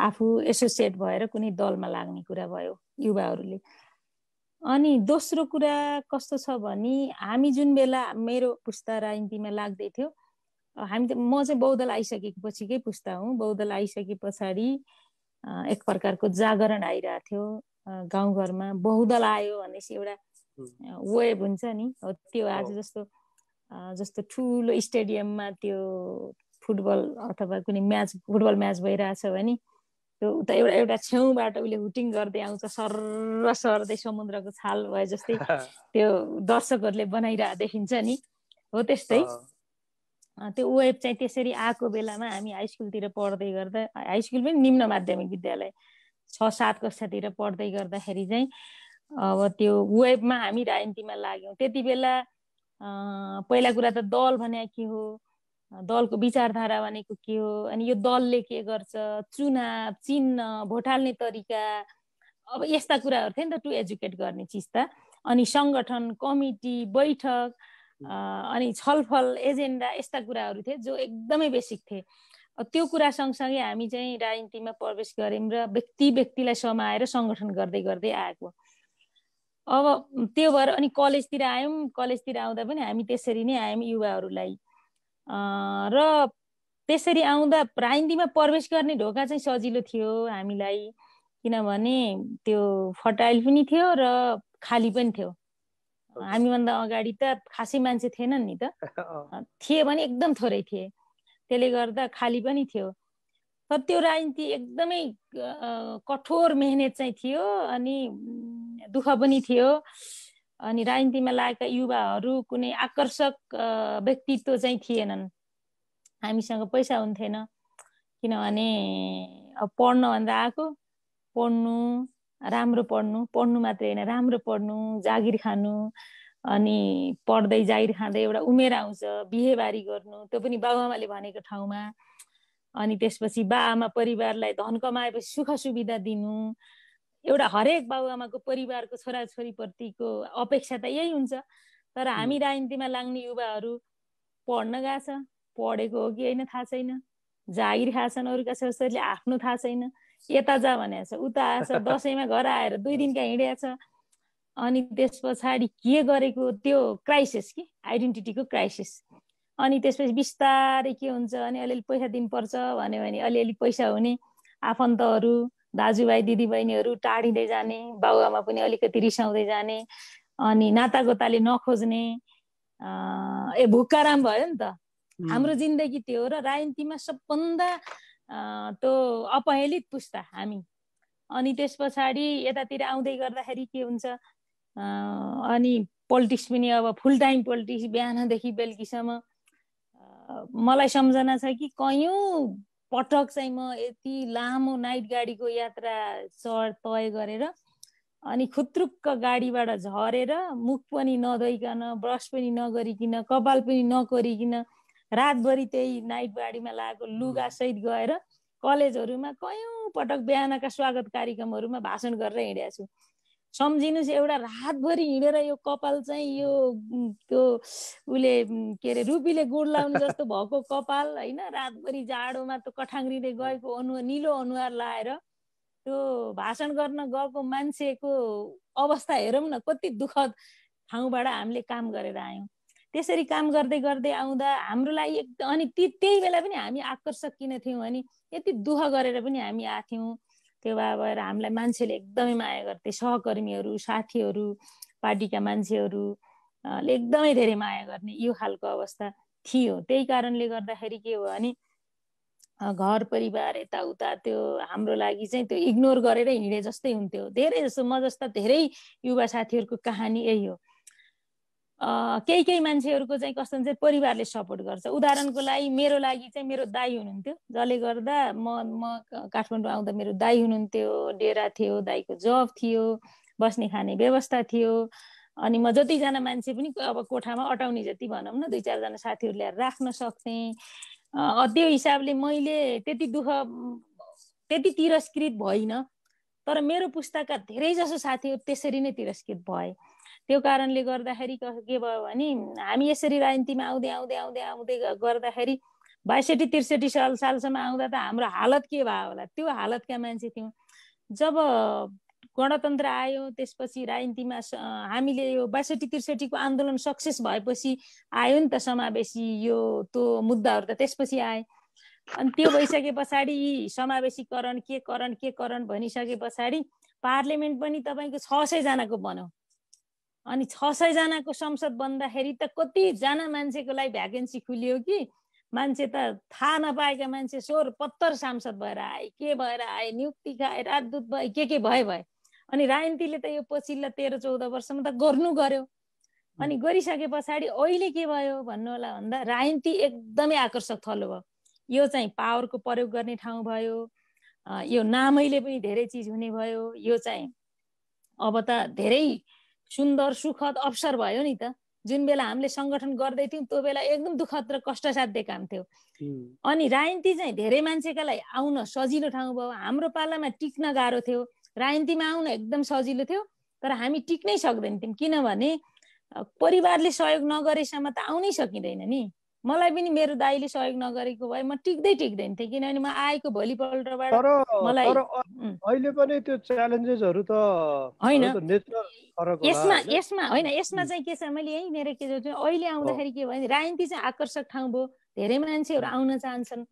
आफू एसोसिएट भएर कुनै दलमा लाग्ने कुरा भयो युवाहरूले। अनि दोस्रो कुरा कस्तो छ भने हामी जुन बेला मेरो पुस्ता राजनीतिमा लाग्दै थियो हामी त म चाहिँ बौद्धल आइसकेको पछिकै पुस्ता हुँ? बौद्धल आइसके पछाडि एक प्रकारको जागरण आइरहेको थियो। गाउँघरमा बहुदल आयो भनेपछि एउटा वेब हुन्छ नि? हो त्यो आज जस्तो जस्तो ठुलो स्टेडियममा त्यो फुटबल अथवा कुनै म्याच फुटबल म्याच भइरहेछ भने त्यो उता एउटा एउटा छेउबाट उसले हुटिङ गर्दै आउँछ सर सर्दै समुद्रको छाल भए जस्तै त्यो दर्शकहरूले बनाइरहेको देखिन्छ नि? हो त्यस्तै। त्यो वेब चाहिँ त्यसरी आएको बेलामा हामी हाई स्कुलतिर पढ्दै गर्दा हाई स्कुल पनि निम्न माध्यमिक विद्यालय छ सात कक्षातिर पढ्दै गर्दाखेरि चाहिँ अब त्यो वेबमा हामी राजनीतिमा लाग्यौँ। त्यति बेला पहिला कुरा त दल भने के हो? दलको विचारधारा भनेको के हो? अनि यो दलले के गर्छ? चुनाव चिन्ह भोट हाल्ने तरिका अब यस्ता कुराहरू थियो नि त टु एजुकेट गर्ने चिज त। अनि सङ्गठन कमिटी बैठक अनि छलफल एजेन्डा यस्ता कुराहरू थिए जो एकदमै बेसिक थिए। त्यो कुरा सँगसँगै हामी चाहिँ राजनीतिमा प्रवेश गऱ्यौँ र व्यक्ति व्यक्तिलाई समाएर सङ्गठन गर्दै गर्दै आएको। अब त्यो भएर अनि कलेजतिर आयौँ कलेजतिर आउँदा पनि हामी त्यसरी नै आयौँ युवाहरूलाई। र त्यसरी आउँदा राजनीतिमा प्रवेश गर्ने ढोका चाहिँ सजिलो थियो हामीलाई। किनभने त्यो फर्टाइल पनि थियो र खाली पनि थियो। हामीभन्दा अगाडि त खासै मान्छे थिएनन् नि त। थिए भने एकदम थोरै थिए। त्यसले गर्दा खाली पनि थियो। तर त्यो राजनीति एकदमै कठोर मेहनत चाहिँ थियो अनि दुःख पनि थियो। अनि राजनीतिमा लागेका युवाहरू कुनै आकर्षक व्यक्तित्व चाहिँ थिएनन्। हामीसँग पैसा हुन्थेन। किनभने अब पढ्न भन्दा आएको। पढ्नु राम्रो पढ्नु पढ्नु मात्रै होइन राम्रो पढ्नु जागिर खानु अनि पढ्दै जागिर खाँदै एउटा उमेर आउँछ बिहेबारी गर्नु त्यो पनि बाबुआमाले भनेको ठाउँमा। अनि त्यसपछि बा आमा परिवारलाई धन कमाएपछि सुख सुविधा दिनु। एउटा हरेक बाबुआमाको परिवारको छोराछोरीप्रतिको अपेक्षा त यही हुन्छ तर हामी राजनीतिमा लाग्ने युवाहरू पढ्न गएको छ पढेको हो कि होइन थाहा छैन। जागिर खाएको छन् अरूका छोराछोरीले आफ्नो थाहा छैन। यता जा भनेको छ उता आएछ दसैँमा घर आएर दुई दिनका हिँडेको छ। अनि त्यस पछाडि के गरेको त्यो क्राइसिस कि? आइडेन्टिटीको क्राइसिस अनि त्यसपछि बिस्तारै के हुन्छ अनि अलिअलि पैसा दिनुपर्छ भन्यो भने अलिअलि पैसा हुने आफन्तहरू दाजुभाइ दिदीबहिनीहरू टाढिँदै जाने बाबुआमा पनि अलिकति रिसाउँदै जाने अनि नातागोताले नखोज्ने ए भुक्काराम भयो नि त। हाम्रो जिन्दगी त्यो हो र राजनीतिमा सबभन्दा त्यो अपहेलित पुस्ता हामी। अनि त्यस पछाडि यतातिर आउँदै गर्दाखेरि के हुन्छ अनि पोलिटिक्स पनि अब फुल टाइम पोलिटिक्स बिहानदेखि बेलुकीसम्म मलाई सम्झना छ कि कयौँ पटक चाहिँ म यति लामो नाइट गाडीको यात्रा चढ तय गरेर अनि खुत्रुक्क गाडीबाट झरेर मुख पनि नधोइकन ब्रस पनि नगरिकन कपाल पनि नकोरिकन रातभरि त्यही नाइट गाडीमा लागेको लुगासहित गएर कलेजहरूमा कयौँ पटक बिहानका स्वागत कार्यक्रमहरूमा भाषण गरेर हिँडेको छु। सम्झिनुहोस् एउटा रातभरि हिँडेर यो कपाल चाहिँ यो त्यो उसले के अरे रुपीले गुड लाउने जस्तो भएको कपाल होइन? रातभरि जाडोमा त्यो कठाङ्ग्रीले गएको अनुहार निलो अनुहार लाएर त्यो भाषण गर्न गएको मान्छेको अवस्था हेरौँ न कति दुःखद ठाउँबाट हामीले काम गरेर आयौँ। त्यसरी काम गर्दै गर्दै आउँदा हाम्रो लागि एकदम अनि ती त्यही बेला पनि हामी आकर्षक किन थियौँ भने यति दुःख गरेर पनि हामी आथ्यौँ त्यो भएर हामीलाई मान्छेले एकदमै माया गर्थे सहकर्मीहरू साथीहरू पार्टीका मान्छेहरूले एकदमै धेरै माया गर्ने यो खालको अवस्था थियो। त्यही कारणले गर्दाखेरि के हो भने घर परिवार यताउता त्यो हाम्रो लागि चाहिँ त्यो इग्नोर गरेर हिँडे जस्तै हुन्थ्यो। धेरै जस्तो म जस्ता धेरै युवा साथीहरूको कहानी यही हो। केही केही मान्छेहरूको चाहिँ कस्तो हुन्छ परिवारले सपोर्ट गर्छ। उदाहरणको लागि मेरो लागि चाहिँ मेरो दाई हुनुहुन्थ्यो जसले गर्दा म म काठमाडौँ आउँदा मेरो दाई हुनुहुन्थ्यो डेरा थियो दाईको जब थियो बस्ने खाने व्यवस्था थियो। अनि म जतिजना मान्छे पनि अब कोठामा अटाउने जति भनौँ न दुई चारजना साथीहरू ल्याएर राख्न सक्थेँ। त्यो हिसाबले मैले त्यति दुःख त्यति तिरस्कृत भइनँ तर मेरो पुस्ताका धेरै जसो साथीहरू त्यसरी नै तिरस्कृत भए। त्यो कारणले गर्दाखेरि के भयो भने हामी यसरी राजनीतिमा आउँदै आउँदै आउँदै आउँदै गर्दाखेरि बासठी त्रिसठी साल सालसम्म आउँदा त हाम्रो हालत के भयो होला? त्यो हालतका मान्छे थियौँ। जब गणतन्त्र आयो त्यसपछि राजनीतिमा हामीले यो बासठी त्रिसठीको आन्दोलन सक्सेस भएपछि आयो नि त समावेशी यो त्यो मुद्दाहरू त त्यसपछि आए। अनि त्यो भइसके पछाडि समावेशीकरण के करण के करण भनिसके पछाडि पार्लियामेन्ट पनि तपाईँको छ सयजनाको बनाऊ अनि छ सयजनाको संसद बन्दाखेरि त कतिजना मान्छेको लागि भ्याकेन्सी खुलियो कि? मान्छे त थाहा नपाएका मान्छे स्वर पत्तर सांसद भएर आए के भएर आए नियुक्ति खाए राजदूत भए के के भए भए। अनि राजनीतिले त यो पछिल्लो तेह्र चौध वर्षमा त गर्नु गर्यो। अनि गरिसके पछाडि अहिले के भयो भन्नु होला भन्दा राजनीति एकदमै आकर्षक थलो भयो। यो चाहिँ पावरको प्रयोग गर्ने ठाउँ भयो यो नामैले पनि धेरै चिज हुने भयो। यो चाहिँ अब त धेरै सुन्दर सुखद अवसर भयो नि त। जुन बेला हामीले सङ्गठन गर्दै थियौँ त्यो बेला एकदम दुःखद र कष्टसाध्य काम थियो। अनि राजनीति चाहिँ धेरै मान्छेका लागि आउन सजिलो ठाउँ भयो। हाम्रो पालामा टिक्न गाह्रो थियो। राजनीतिमा आउन एकदम सजिलो थियो। तर हामी टिक्नै सक्दैन थियौँ किनभने परिवारले सहयोग नगरेसम्म त आउनै सकिँदैन नि। मलाई पनि मेरो दाईले सहयोग नगरेको भए म टिक्दै टिक्दैन थिएँ किनभने म आएको भोलिपल्टबाट मलाई अहिले पनि त्यो च्यालेन्जेसहरू त होइन। यसमा यसमा होइन यसमा चाहिँ के छ मैले यहीँनिर के अहिले आउँदाखेरि के भयो भने राजनीति चाहिँ आकर्षक ठाउँ भयो धेरै मान्छेहरू आउन चाहन्छन्।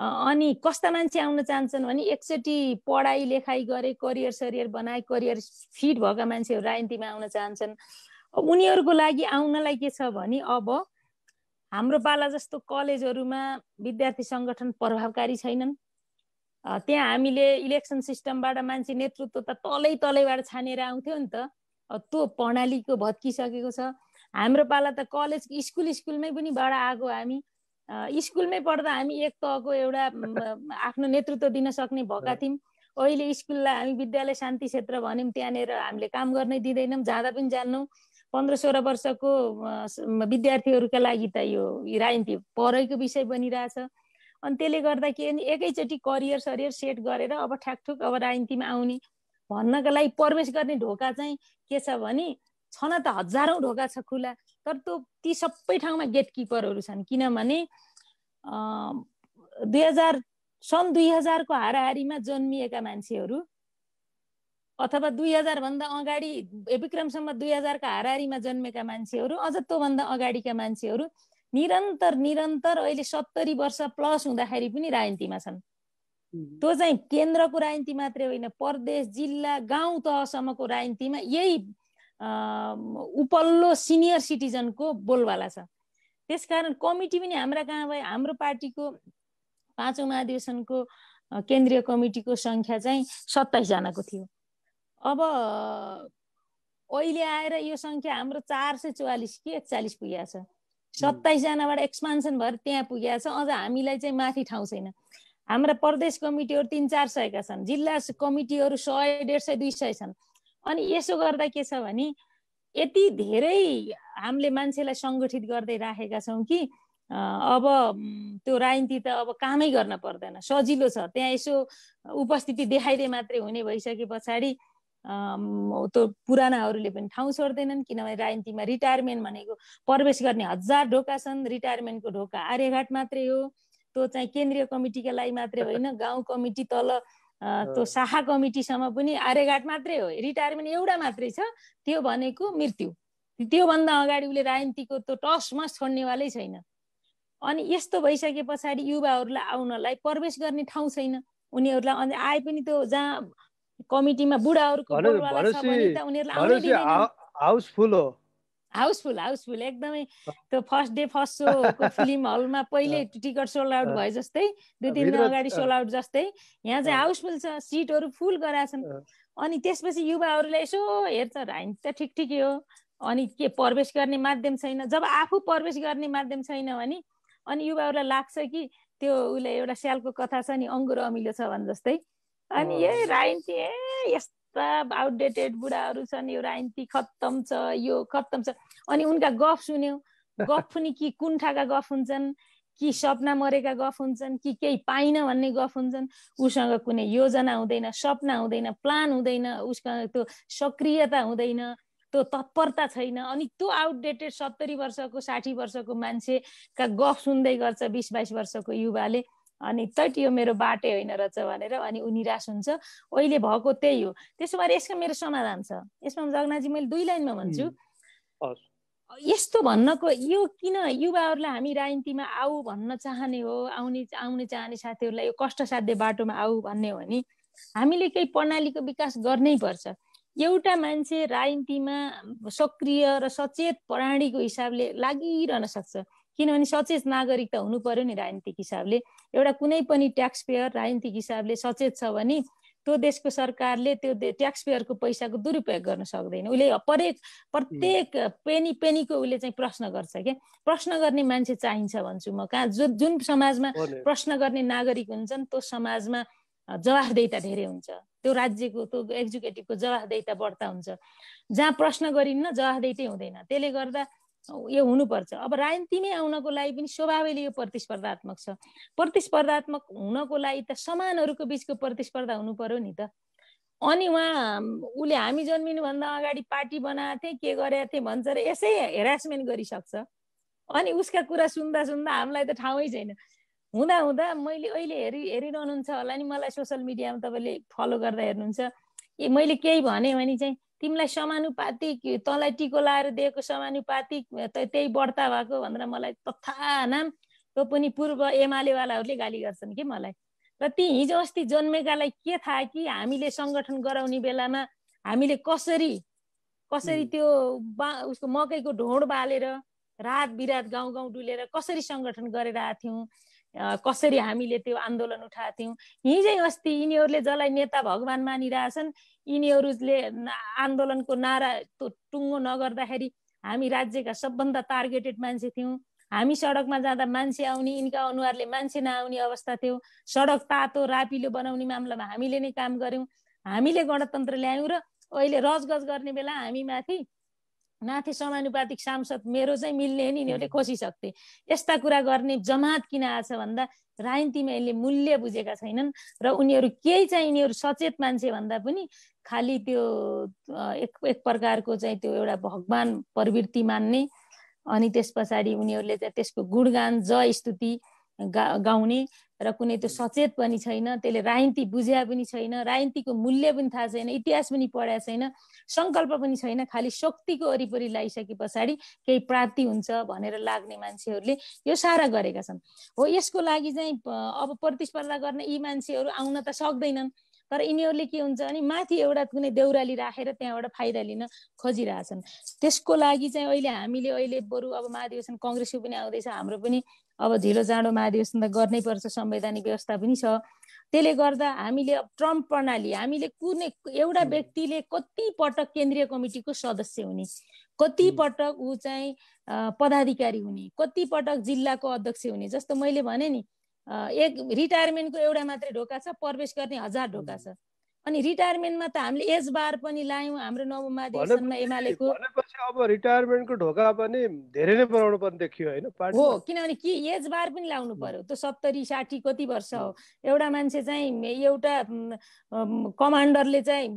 अनि कस्ता मान्छे आउन चाहन्छन् भने एकचोटि पढाइ लेखाइ गरे करियर सरियर बनाए करियर फिट भएका मान्छेहरू राजनीतिमा आउन चाहन्छन्। उनीहरूको लागि आउनलाई के छ भने अब हाम्रो पाला जस्तो कलेजहरूमा विद्यार्थी सङ्गठन प्रभावकारी छैनन्। त्यहाँ हामीले इलेक्सन सिस्टमबाट मान्छे नेतृत्व त तलै तलैबाट छानेर आउँथ्यो नि त। त्यो प्रणालीको भत्किसकेको छ। हाम्रो पाला त कलेज स्कुल स्कुलमै पनि बाट आएको हामी। स्कुलमै पढ्दा हामी एक तहको एउटा आफ्नो नेतृत्व दिन सक्ने भएका थियौँ। अहिले स्कुललाई हामी विद्यालय शान्ति क्षेत्र भन्यौँ त्यहाँनिर हामीले काम गर्नै दिँदैनौँ जाँदा पनि जान्नौँ। पन्ध्र सोह्र वर्षको विद्यार्थीहरूका लागि त यो राजनीति पढाइको विषय बनिरहेछ। अनि त्यसले गर्दा के भने एकैचोटि करियर सरियर सेट गरेर अब ठ्याकठुक अब राजनीतिमा आउने। भन्नका लागि प्रवेश गर्ने ढोका चाहिँ के छ भने छन त हजारौँ ढोका छ खुला। तर त्यो ती सबै ठाउँमा गेटकिपरहरू छन्। किनभने दुई हजार सन् दुई हजारको हाराहारीमा जन्मिएका मान्छेहरू अथवा दुई हजारभन्दा अगाडि विक्रमसम्म दुई हजारका हाराहारीमा जन्मेका मान्छेहरू अझ त्योभन्दा अगाडिका मान्छेहरू निरन्तर निरन्तर अहिले सत्तरी वर्ष प्लस हुँदाखेरि पनि राजनीतिमा छन्। त्यो चाहिँ केन्द्रको राजनीति मात्रै होइन प्रदेश जिल्ला गाउँ तहसम्मको राजनीतिमा यही उपल्लो सिनियर सिटिजनको बोलवाला छ। त्यसकारण कमिटी पनि हाम्रा कहाँ भयो? हाम्रो पार्टीको पाँचौँ महाधिवेशनको केन्द्रीय कमिटीको सङ्ख्या चाहिँ सत्ताइसजनाको थियो। अब अहिले आएर यो सङ्ख्या हाम्रो चार सय चौवालिस कि एकचालिस पुगेको छ। सत्ताइसजनाबाट एक्सपान्सन भएर त्यहाँ पुगेको छ। अझ हामीलाई चाहिँ माथि ठाउँ छैन। हाम्रा प्रदेश कमिटीहरू तिन चार सयका छन्। जिल्ला कमिटीहरू सय डेढ सय दुई सय छन्। अनि यसो गर्दा के छ भने यति धेरै हामीले मान्छेलाई सङ्गठित गर्दै राखेका छौँ कि अब त्यो राजनीति त अब कामै गर्न पर्दैन। सजिलो छ। त्यहाँ यसो उपस्थिति देखाइदिए मात्रै हुने भइसके पछाडि त्यो पुरानाहरूले पनि ठाउँ छोड्दैनन् किनभने राजनीतिमा रिटायरमेन्ट भनेको प्रवेश गर्ने हजार ढोका छन् रिटायरमेन्टको ढोका आर्यघाट मात्रै हो त्यो चाहिँ केन्द्रीय कमिटीका लागि मात्रै होइन गाउँ कमिटी तल त्यो शाखा कमिटीसम्म पनि आर्यघाट मात्रै हो रिटायरमेन्ट एउटा मात्रै छ त्यो भनेको मृत्यु। त्योभन्दा अगाडि उसले राजनीतिको त्यो टसमस छोड्नेवालै छैन। अनि यस्तो भइसके पछाडि युवाहरूलाई आउनलाई प्रवेश गर्ने ठाउँ छैन। उनीहरूलाई अनि आए पनि त्यो जहाँ कमिटीमा बुढाहरूको हाउसफुल हो। Housefull housefull. एकदमै त्यो फर्स्ट डे फर्स्ट सोको फिल्म हलमा पहिले टिकट सोल्ड आउट भए जस्तै दुई तिन दिन अगाडि सोल्ड आउट जस्तै। यहाँ चाहिँ हाउसफुल छ सिटहरू फुल गराछन्। अनि त्यसपछि युवाहरूले यसो हेर्छ हाइन त ठिक ठिकै हो। अनि के प्रवेश गर्ने माध्यम छैन। जब आफू प्रवेश गर्ने माध्यम छैन भने अनि युवाहरूलाई लाग्छ कि त्यो उसले एउटा स्यालको कथा छ नि अङ्गुर अमिलो छ भने जस्तै। अनि ए राइन्टी ए यस्तो आउटडेटेड बुढाहरू छन् यो राजनीति खत्तम छ यो खत्तम छ। अनि उनका गफ सुन्यो। गफ पनि कि कुण्ठाका गफ हुन्छन् कि सपना मरेका गफ हुन्छन् कि केही पाइन भन्ने गफ हुन्छन्। उसँग कुनै योजना हुँदैन सपना हुँदैन प्लान हुँदैन उसको त्यो सक्रियता हुँदैन त्यो तत्परता छैन। अनि त्यो आउटडेटेड सत्तरी वर्षको साठी वर्षको मान्छेका गफ सुन्दै गर्छ बिस बाइस वर्षको युवाले। अनि तट यो मेरो बाटै होइन रहेछ भनेर अनि ऊ निराश हुन्छ। अहिले भएको त्यही हो। त्यसो भएर यसको मेरो समाधान छ। यसमा जगनाथजी मैले दुई लाइनमा भन्छु। यस्तो भन्नको यो किन युवाहरूलाई हामी राजनीतिमा आऊ भन्न चाहने हो? आउने आउने चाहने साथीहरूलाई यो कष्टसाध्य बाटोमा आऊ भन्ने हो भने हामीले केही प्रणालीको विकास गर्नै पर्छ। एउटा मान्छे राजनीतिमा सक्रिय र सचेत प्राणीको हिसाबले लागिरहन सक्छ। किनभने सचेत नागरिक त हुनु पर्यो नि राजनीतिक हिसाबले। एउटा कुनै पनि ट्याक्स पेयर राजनीतिक हिसाबले सचेत छ भने त्यो देशको सरकारले त्यो ट्याक्स पेयरको पैसाको दुरुपयोग गर्न सक्दैन। उसले हरेक प्रत्येक पेनी पेनीको उसले चाहिँ प्रश्न गर्छ क्या। प्रश्न गर्ने मान्छे चाहिन्छ भन्छु म कहाँ। जो जुन समाजमा प्रश्न गर्ने नागरिक हुन्छन् त्यो समाजमा जवाफदेता धेरै हुन्छ। त्यो राज्यको त्यो एक्जिक्युटिभको जवाफदेता बढ्ता हुन्छ। जहाँ प्रश्न गरिन्न जवाफदेतै हुँदैन। त्यसले गर्दा यो हुनुपर्छ। अब राजनीतिमै आउनको लागि पनि स्वभावैले यो प्रतिस्पर्धात्मक छ। प्रतिस्पर्धात्मक हुनको लागि त समानहरूको बिचको प्रतिस्पर्धा हुनु पर्यो नि त। अनि उहाँ उसले हामी जन्मिनुभन्दा अगाडि पार्टी बनाएको थिएँ के गरेका थिएँ भन्छ र यसै हेरासमेन्ट गरिसक्छ। अनि उसका कुरा सुन्दा सुन्दा हामीलाई त ठाउँै छैन। हुँदा हुँदा मैले अहिले हेरि हेरिरहनुहुन्छ होला नि मलाई सोसियल मिडियामा तपाईँले फलो गर्दा हेर्नुहुन्छ। ए मैले केही भने चाहिँ तिमीलाई समानुपातिक तँलाई टिको लाएर दिएको समानुपातिक त्यही बढ्ता भएको भनेर मलाई तथा नाम त्यो पनि पूर्व एमालेवालाहरूले गाली गर्छन् कि मलाई। र ती हिजो अस्ति जन्मेकालाई के थाहा कि हामीले सङ्गठन गराउने बेलामा हामीले कसरी कसरी त्यो बा उसको मकैको ढोड बालेर रात बिरात गाउँ गाउँ डुलेर कसरी सङ्गठन गरेर आएको थियौँ कसरी हामीले त्यो आन्दोलन उठाएको थियौँ। हिजै अस्ति यिनीहरूले जसलाई नेता भगवान् मानिरहेछन् यिनीहरूले आन्दोलनको नारा टुङ्गो नगर्दाखेरि हामी राज्यका सबभन्दा टार्गेटेड मान्छे थियौँ। हामी सडकमा जाँदा मान्छे आउने यिनका अनुहारले मान्छे नआउने अवस्था थियो। सडक तातो रापिलो बनाउने मामलामा हामीले नै काम गऱ्यौँ। हामीले गणतन्त्र ल्यायौँ र अहिले रजगज गर्ने बेला हामी माथि माथि समानुपातिक सांसद मेरो चाहिँ मिल्ने नि यिनीहरूले खोसिसक्थे यस्ता कुरा गर्ने जमात किन आछ भन्दा राजनीतिमा यसले मूल्य बुझेका छैनन् र उनीहरू केही चाहिँ यिनीहरू सचेत मान्छे भन्दा पनि खालि त्यो एक एक प्रकारको चाहिँ त्यो एउटा भगवान् प्रवृत्ति मान्ने अनि त्यस पछाडि उनीहरूले चाहिँ त्यसको गुणगान जय स्तुति गा गाउने र कुनै त्यो सचेत पनि छैन त्यसले राजनीति बुझ्या पनि छैन राजनीतिको मूल्य पनि थाहा छैन इतिहास पनि पढाएको छैन सङ्कल्प पनि छैन खालि शक्तिको वरिपरि लगाइसके पछाडि केही प्राप्ति हुन्छ भनेर लाग्ने मान्छेहरूले यो सारा गरेका छन्। हो यसको लागि चाहिँ अब प्रतिस्पर्धा गर्न यी मान्छेहरू आउन त सक्दैनन् तर यिनीहरूले के हुन्छ भने माथि एउटा कुनै देउराली राखेर त्यहाँबाट फाइदा लिन खोजिरहेछन्। त्यसको लागि चाहिँ अहिले हामीले अहिले बरु अब महाधिवेशन कङ्ग्रेसको पनि आउँदैछ हाम्रो पनि अब ढिलो जाडो महाधिवेशन त गर्नै पर्छ संवैधानिक व्यवस्था पनि छ। त्यसले गर्दा हामीले अब ट्रम्प प्रणाली हामीले कुनै एउटा व्यक्तिले कति पटक केन्द्रीय कमिटीको सदस्य हुने कति पटक ऊ चाहिँ पदाधिकारी हुने कति पटक जिल्लाको अध्यक्ष हुने जस्तो मैले भने नि एक रिटायरमेन्टको एउटा मात्रै ढोका छ प्रवेश गर्ने हजार ढोका छ। अनि रिटायरमेन्टमा त हामीले एज बार पनि लायौँ हाम्रो नवमाधिवेशनमा एमालेको अब रिटायरमेन्टको ढोका पनि धेरै नै बनाउनु पर्ने देखियो होइन हो किनभने के एज बार पनि लाउनु पर्यो त्यो सत्तरी साठी कति वर्ष हो? एउटा मान्छे चाहिँ एउटा कमान्डरले चाहिँ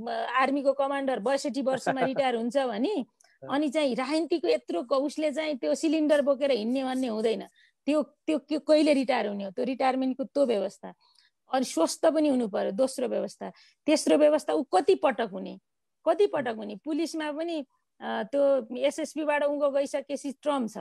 आर्मीको कमान्डर बैसठी वर्षमा रिटायर हुन्छ भने अनि चाहिँ राजनीतिको यत्रो उसले चाहिँ त्यो सिलिन्डर बोकेर हिँड्ने भन्ने हुँदैन। त्यो त्यो कहिले रिटायर हुने हो? त्यो रिटायरमेन्टको त्यो व्यवस्था। अनि स्वस्थ पनि हुनु पर्यो दोस्रो व्यवस्था। तेस्रो व्यवस्था ऊ कति पटक हुने? कति पटक हुने? पुलिसमा पनि त्यो एसएसपीबाट उँगो गइसकेपछि ट्रम छ।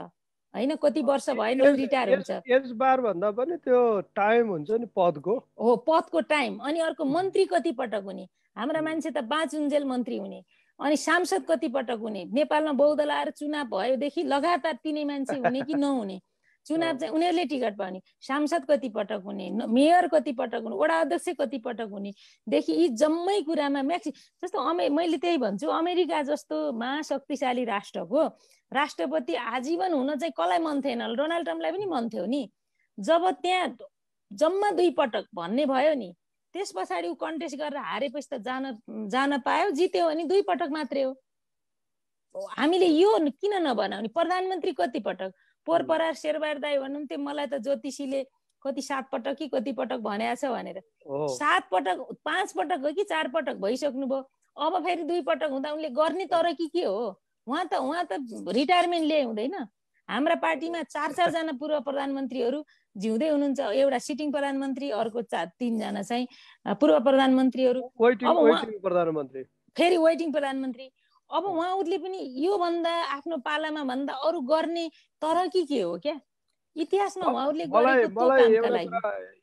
होइन कति वर्ष भएन रिटायर हुन्छ। एज बार भन्दा पनि त्यो टाइम हुन्छ नि पदको। हो पदको टाइम। अनि अर्को मन्त्री कति पटक हुने? हाम्रा मान्छे त बाँचुन्जेल मन्त्री हुने। अनि सांसद कति पटक हुने? नेपालमा बौद्ध आएर चुनाव भयोदेखि लगातार तिनै मान्छे हुने कि नहुने? चुनाव चाहिँ उनीहरूले टिकट पाउने सांसद कति पटक हुने मेयर कति पटक हुने वडा अध्यक्ष कति पटक हुनेदेखि यी जम्मै कुरामा म्याक्सि जस्तो अमे मैले त्यही भन्छु अमेरिका जस्तो महाशक्तिशाली राष्ट्रको राष्ट्रपति आजीवन हुन चाहिँ कसलाई मन थिएन डोनाल्ड ट्रम्पलाई पनि मन थियो नि। जब त्यहाँ जम्मा दुई पटक भन्ने भयो नि त्यस पछाडि ऊ कन्टेस्ट गरेर हारेपछि त जान जान पायो जित्यो भने दुई पटक मात्रै हो। हामीले यो किन नबनाउने? प्रधानमन्त्री कति पटक पोहोर परार शेरबार दाई भन्नुहुन्थ्यो मलाई त ज्योतिषीले कति सात पटक कि कति पटक भनेको छ भनेर सात पटक पाँच पटक हो कि चार पटक भइसक्नु भयो अब फेरि दुई पटक हुँदा उनले गर्ने तर कि के हो? उहाँ त उहाँ त रिटायरमेन्ट लिए हुँदैन। हाम्रा पार्टीमा चार चारजना पूर्व प्रधानमन्त्रीहरू जिउँदै हुनुहुन्छ। एउटा सिटिङ प्रधानमन्त्री अर्को चार तिनजना चाहिँ पूर्व प्रधानमन्त्रीहरू। फेरि वेटिङ प्रधानमन्त्री। अब उहाँहरूले पनि योभन्दा आफ्नो पालामा भन्दा अरू गर्ने तर कि के हो क्या? इतिहासमा उहाँहरूले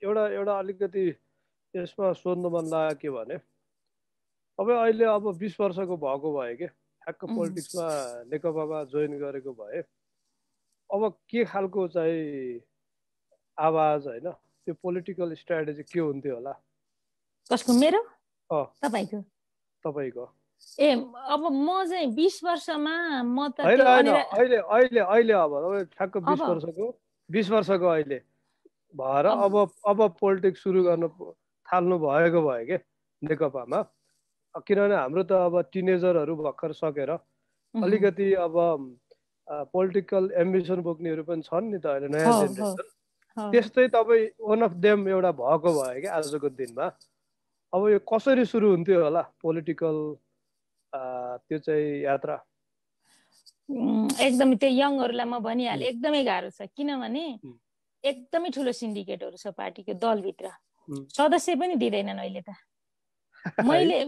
एउटा एउटा अलिकति यसमा सोध्नु मन लाग्यो के भने अब अहिले अब बिस वर्षको भएको भए क्या ठ्याक्क पोलिटिक्समा नेकपामा जोइन गरेको भए अब के खालको चाहिँ आवाज होइन त्यो पोलिटिकल स्ट्राटेजी के हुन्थ्यो होला? कसको मेरो? तपाईँको? तपाईँको। ए अब म चाहिँ बिस वर्षमा म त अहिले अहिले अहिले अब ठ्याक्क बिस वर्षको बिस वर्षको अहिले भएर अब? अब पोलिटिक्स सुरु गर्नु थाल्नु भएको भयो कि नेकपामा। किनभने हाम्रो त अब टिनेजरहरू भर्खर सकेर अलिकति अब पोलिटिकल एम्बिसन बोक्नेहरू पनि छन् नि त अहिले नयाँ जेनेरेसन। त्यस्तै तपाईँ वान अफ देम एउटा भएको भयो कि आजको दिनमा। अब यो कसरी सुरु हुन्थ्यो होला पोलिटिकल त्यो चाहिँ यात्रा? एकदमै त्यो यङहरूलाई म भनिहालेँ एकदमै गाह्रो छ। किनभने एकदमै ठुलो सिन्डिकेटहरू छ पार्टीको दलभित्र। सदस्य पनि दिँदैनन् अहिले त। मैले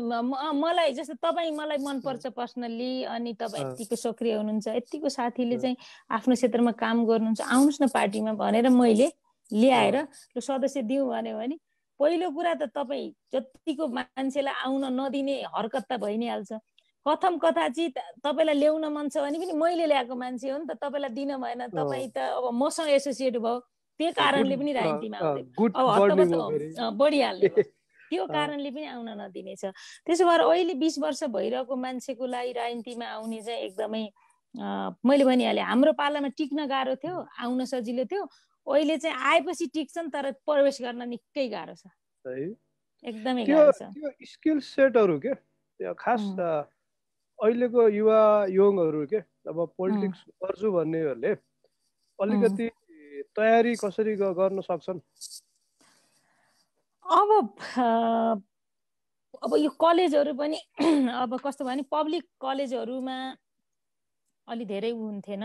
मलाई जस्तो तपाईँ मलाई मनपर्छ पर्सनल्ली अनि तपाईँ यतिको सक्रिय हुनुहुन्छ यतिको साथीले चाहिँ आफ्नो क्षेत्रमा काम गर्नुहुन्छ आउनुहोस् न पार्टीमा भनेर मैले ल्याएर त्यो सदस्य दिउँ भन्यो भने पहिलो कुरा त तपाईँ जतिको मान्छेलाई आउन नदिने हरकत त भइ नै हाल्छ। कथम कथा चाहिँ तपाईँलाई ल्याउन मन छ भने पनि मैले ल्याएको मान्छे हो नि त तपाईँलाई दिन भएन तपाईँ त अब मसँग एसोसिएट भयो। त्यो कारणले पनि राजनीतिमा अब बढिहाल्ने त्यो कारणले पनि आउन नदिनेछ त्यसो भएर अहिले बिस वर्ष भइरहेको मान्छेको लागि राजनीतिमा आउने चाहिँ एकदमै मैले भनिहालेँ हाम्रो पालामा टिक्न गाह्रो थियो आउन सजिलो थियो। अहिले चाहिँ आएपछि टिक्छन् तर प्रवेश गर्न निकै गाह्रो छ। एकदमै गाह्रो छ। स्किल सेटहरू के? खास अहिलेको युवा यङहरू के अब पोलिटिक्स गर्छु भन्नेहरूले अलिकति तयारी कसरी गर्न सक्छन्? अब अब यो कलेजहरू पनि अब कस्तो भने पब्लिक कलेजहरूमा अलि धेरै हुन्थेन।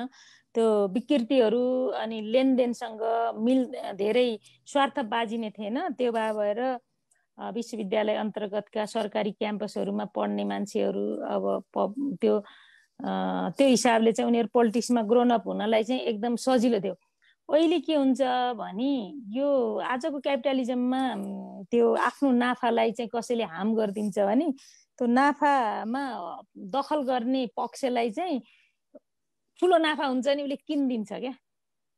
त्यो विकृतिहरू अनि लेनदेनसँग मिल धेरै स्वार्थ बाजिने थिएन। त्यो भएर विश्वविद्यालय अन्तर्गतका सरकारी क्याम्पसहरूमा पढ्ने मान्छेहरू अब त्यो त्यो हिसाबले चाहिँ उनीहरू पोलिटिक्समा ग्रोनअप हुनलाई चाहिँ एकदम सजिलो थियो। अहिले के हुन्छ भने यो आजको क्यापिटलिजममा त्यो आफ्नो नाफालाई चाहिँ कसैले हार्म गरिदिन्छ भने त्यो नाफामा दखल गर्ने पक्षलाई चाहिँ ठुलो नाफा हुन्छ नि उसले किनिदिन्छ क्या?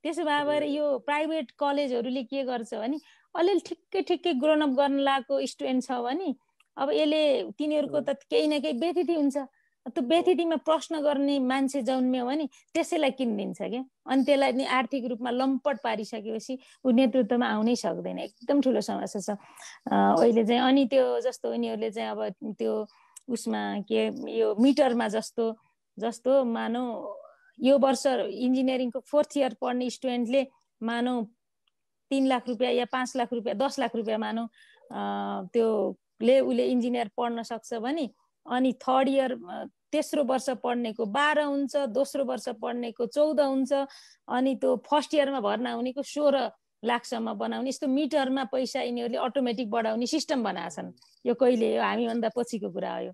त्यसो भएर यो प्राइभेट कलेजहरूले के गर्छ भने अलिअलि ठिक्कै ठिक्कै ग्रोनअप गर्न लागेको स्टुडेन्ट छ भने अब यसले तिनीहरूको त केही न केही व्यतिथि हुन्छ। त्यो व्यतिथिमा प्रश्न गर्ने मान्छे जन्मियो भने त्यसैलाई किनिदिन्छ क्या। अनि त्यसलाई नि आर्थिक रूपमा लम्पट पारिसकेपछि ऊ नेतृत्वमा आउनै सक्दैन। एकदम ठुलो समस्या छ। अहिले चाहिँ अनि त्यो जस्तो उनीहरूले चाहिँ अब त्यो उसमा के यो मिटरमा जस्तो जस्तो मानौ यो वर्ष इन्जिनियरिङको फोर्थ इयर पढ्ने स्टुडेन्टले मानौ तिन लाख रुपियाँ या पाँच लाख रुपियाँ दस लाख रुपियाँ मानौ त्यो ले उसले इन्जिनियर पढ्न सक्छ भने अनि थर्ड इयर तेस्रो वर्ष पढ्नेको बाह्र हुन्छ दोस्रो वर्ष पढ्नेको चौध हुन्छ अनि त्यो फर्स्ट इयरमा भर्ना हुनेको सोह्र लाखसम्म बनाउने यस्तो मिटरमा पैसा यिनीहरूले अटोमेटिक बढाउने सिस्टम बनाएको छन् यो कहिले हो? हामीभन्दा पछिको कुरा हो यो।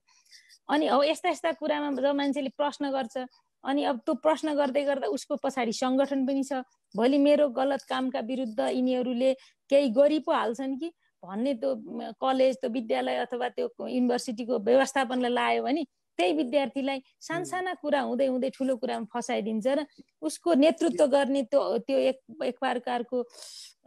अनि अब यस्ता यस्ता कुरामा जब मान्छेले प्रश्न गर्छ अनि अब त्यो प्रश्न गर्दै गर्दा उसको पछाडि सङ्गठन पनि छ। भोलि मेरो गलत कामका विरुद्ध यिनीहरूले केही गरि पो हाल्छन् कि? भन्ने त्यो कलेज त्यो विद्यालय अथवा त्यो युनिभर्सिटीको व्यवस्थापनलाई लायो भने त्यही विद्यार्थीलाई सानसाना कुरा हुँदै हुँदै ठुलो कुरामा फसाइदिन्छ र उसको नेतृत्व गर्ने त्यो त्यो एक एक प्रकारको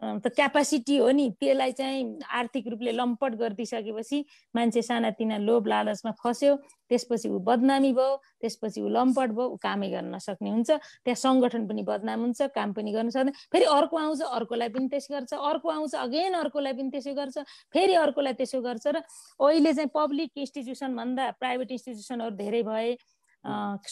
त क्यापासिटी हो नि त्यसलाई चाहिँ आर्थिक रूपले लम्पट गरिदिइसकेपछि मान्छे सानातिना लोभ लालचमा फस्यो त्यसपछि ऊ बदनामी भयो त्यसपछि ऊ लम्पट भयो ऊ कामै गर्न नसक्ने हुन्छ। त्यहाँ सङ्गठन पनि बदनाम हुन्छ काम पनि गर्न सक्दैन। फेरि अर्को आउँछ अर्कोलाई पनि त्यसो गर्छ। अर्को आउँछ अगेन अर्कोलाई पनि त्यसो गर्छ। फेरि अर्कोलाई त्यसो गर्छ र अहिले चाहिँ पब्लिक इन्स्टिट्युसन भन्दा प्राइभेट इन्स्टिट्युसनहरू धेरै भए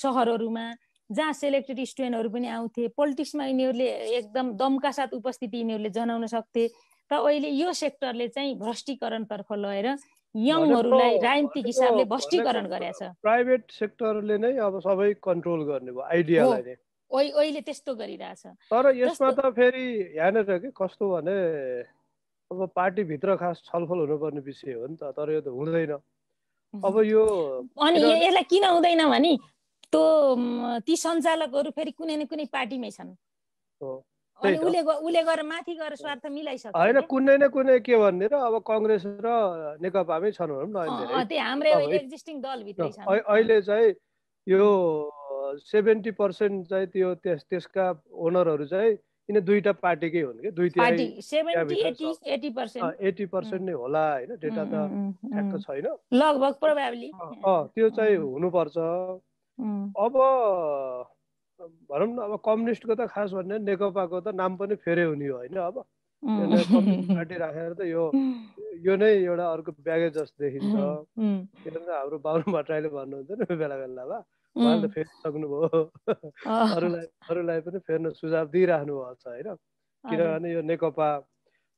सहरहरूमा जहाँ सेलेक्टेड स्टुडेन्टहरू पनि आउँथे पोलिटिक्समा यिनीहरूले एकदम दमका साथ उपस्थिति यिनीहरूले जनाउन सक्थे। र अहिले यो सेक्टरले चाहिँ भ्रष्टीकरणतर्फ लगेर यङहरूलाई राजनीतिक हिसाबले भ्रष्टीकरण गरेछ। प्राइभेट सेक्टरले नै अब सबै कन्ट्रोल गर्ने भयो आइडियालाई नै अहिले त्यस्तो गरिरहेछ। तर यसमा त फेरि यहाँनिर के कस्तो भने अब पार्टीभित्र खास छलफल हुनुपर्ने विषय हो नि त तर यो त हुँदैन। अब यो अनि यसलाई किन हुँदैन भने त्यो ती सञ्चालकहरू फेरि कुनै न कुनै पार्टीमै छन्। अनि उसले उसले गएर माथि गएर स्वार्थ मिलाइसक्छ होइन कुनै न कुनै के भन्ने र अब कङ्ग्रेस र नेकपामै छन् न त्यही हाम्रै एक्जिस्टिङ दलभित्रै अहिले चाहिँ यो सेभेन्टी पर्सेन्ट चाहिँ त्यो त्यस त्यसका ओनरहरू चाहिँ किन दुईटा पार्टीकै हुन् कि दुई एटी पर्सेन्ट। नै होला होइन डेटा त ठ्याक्क छैन। लगभग त्यो चाहिँ हुनुपर्छ। अब भनौँ न अब कम्युनिस्टको त खास भन्ने नेकपाको त नाम पनि फेरै हुने हो होइन अब। पार्टी राखेर त यो यो नै एउटा अर्को ब्यागेज जस्तो देखिन्छ। किनभने हाम्रो बाबु भट्टराईले भन्नुहुन्छ नि बेला बेला उहाँले त फेर्न सक्नुभयो। अरूलाई अरूलाई पनि फेर्न सुझाव दिइराख्नु भएको छ होइन किनभने यो नेकपा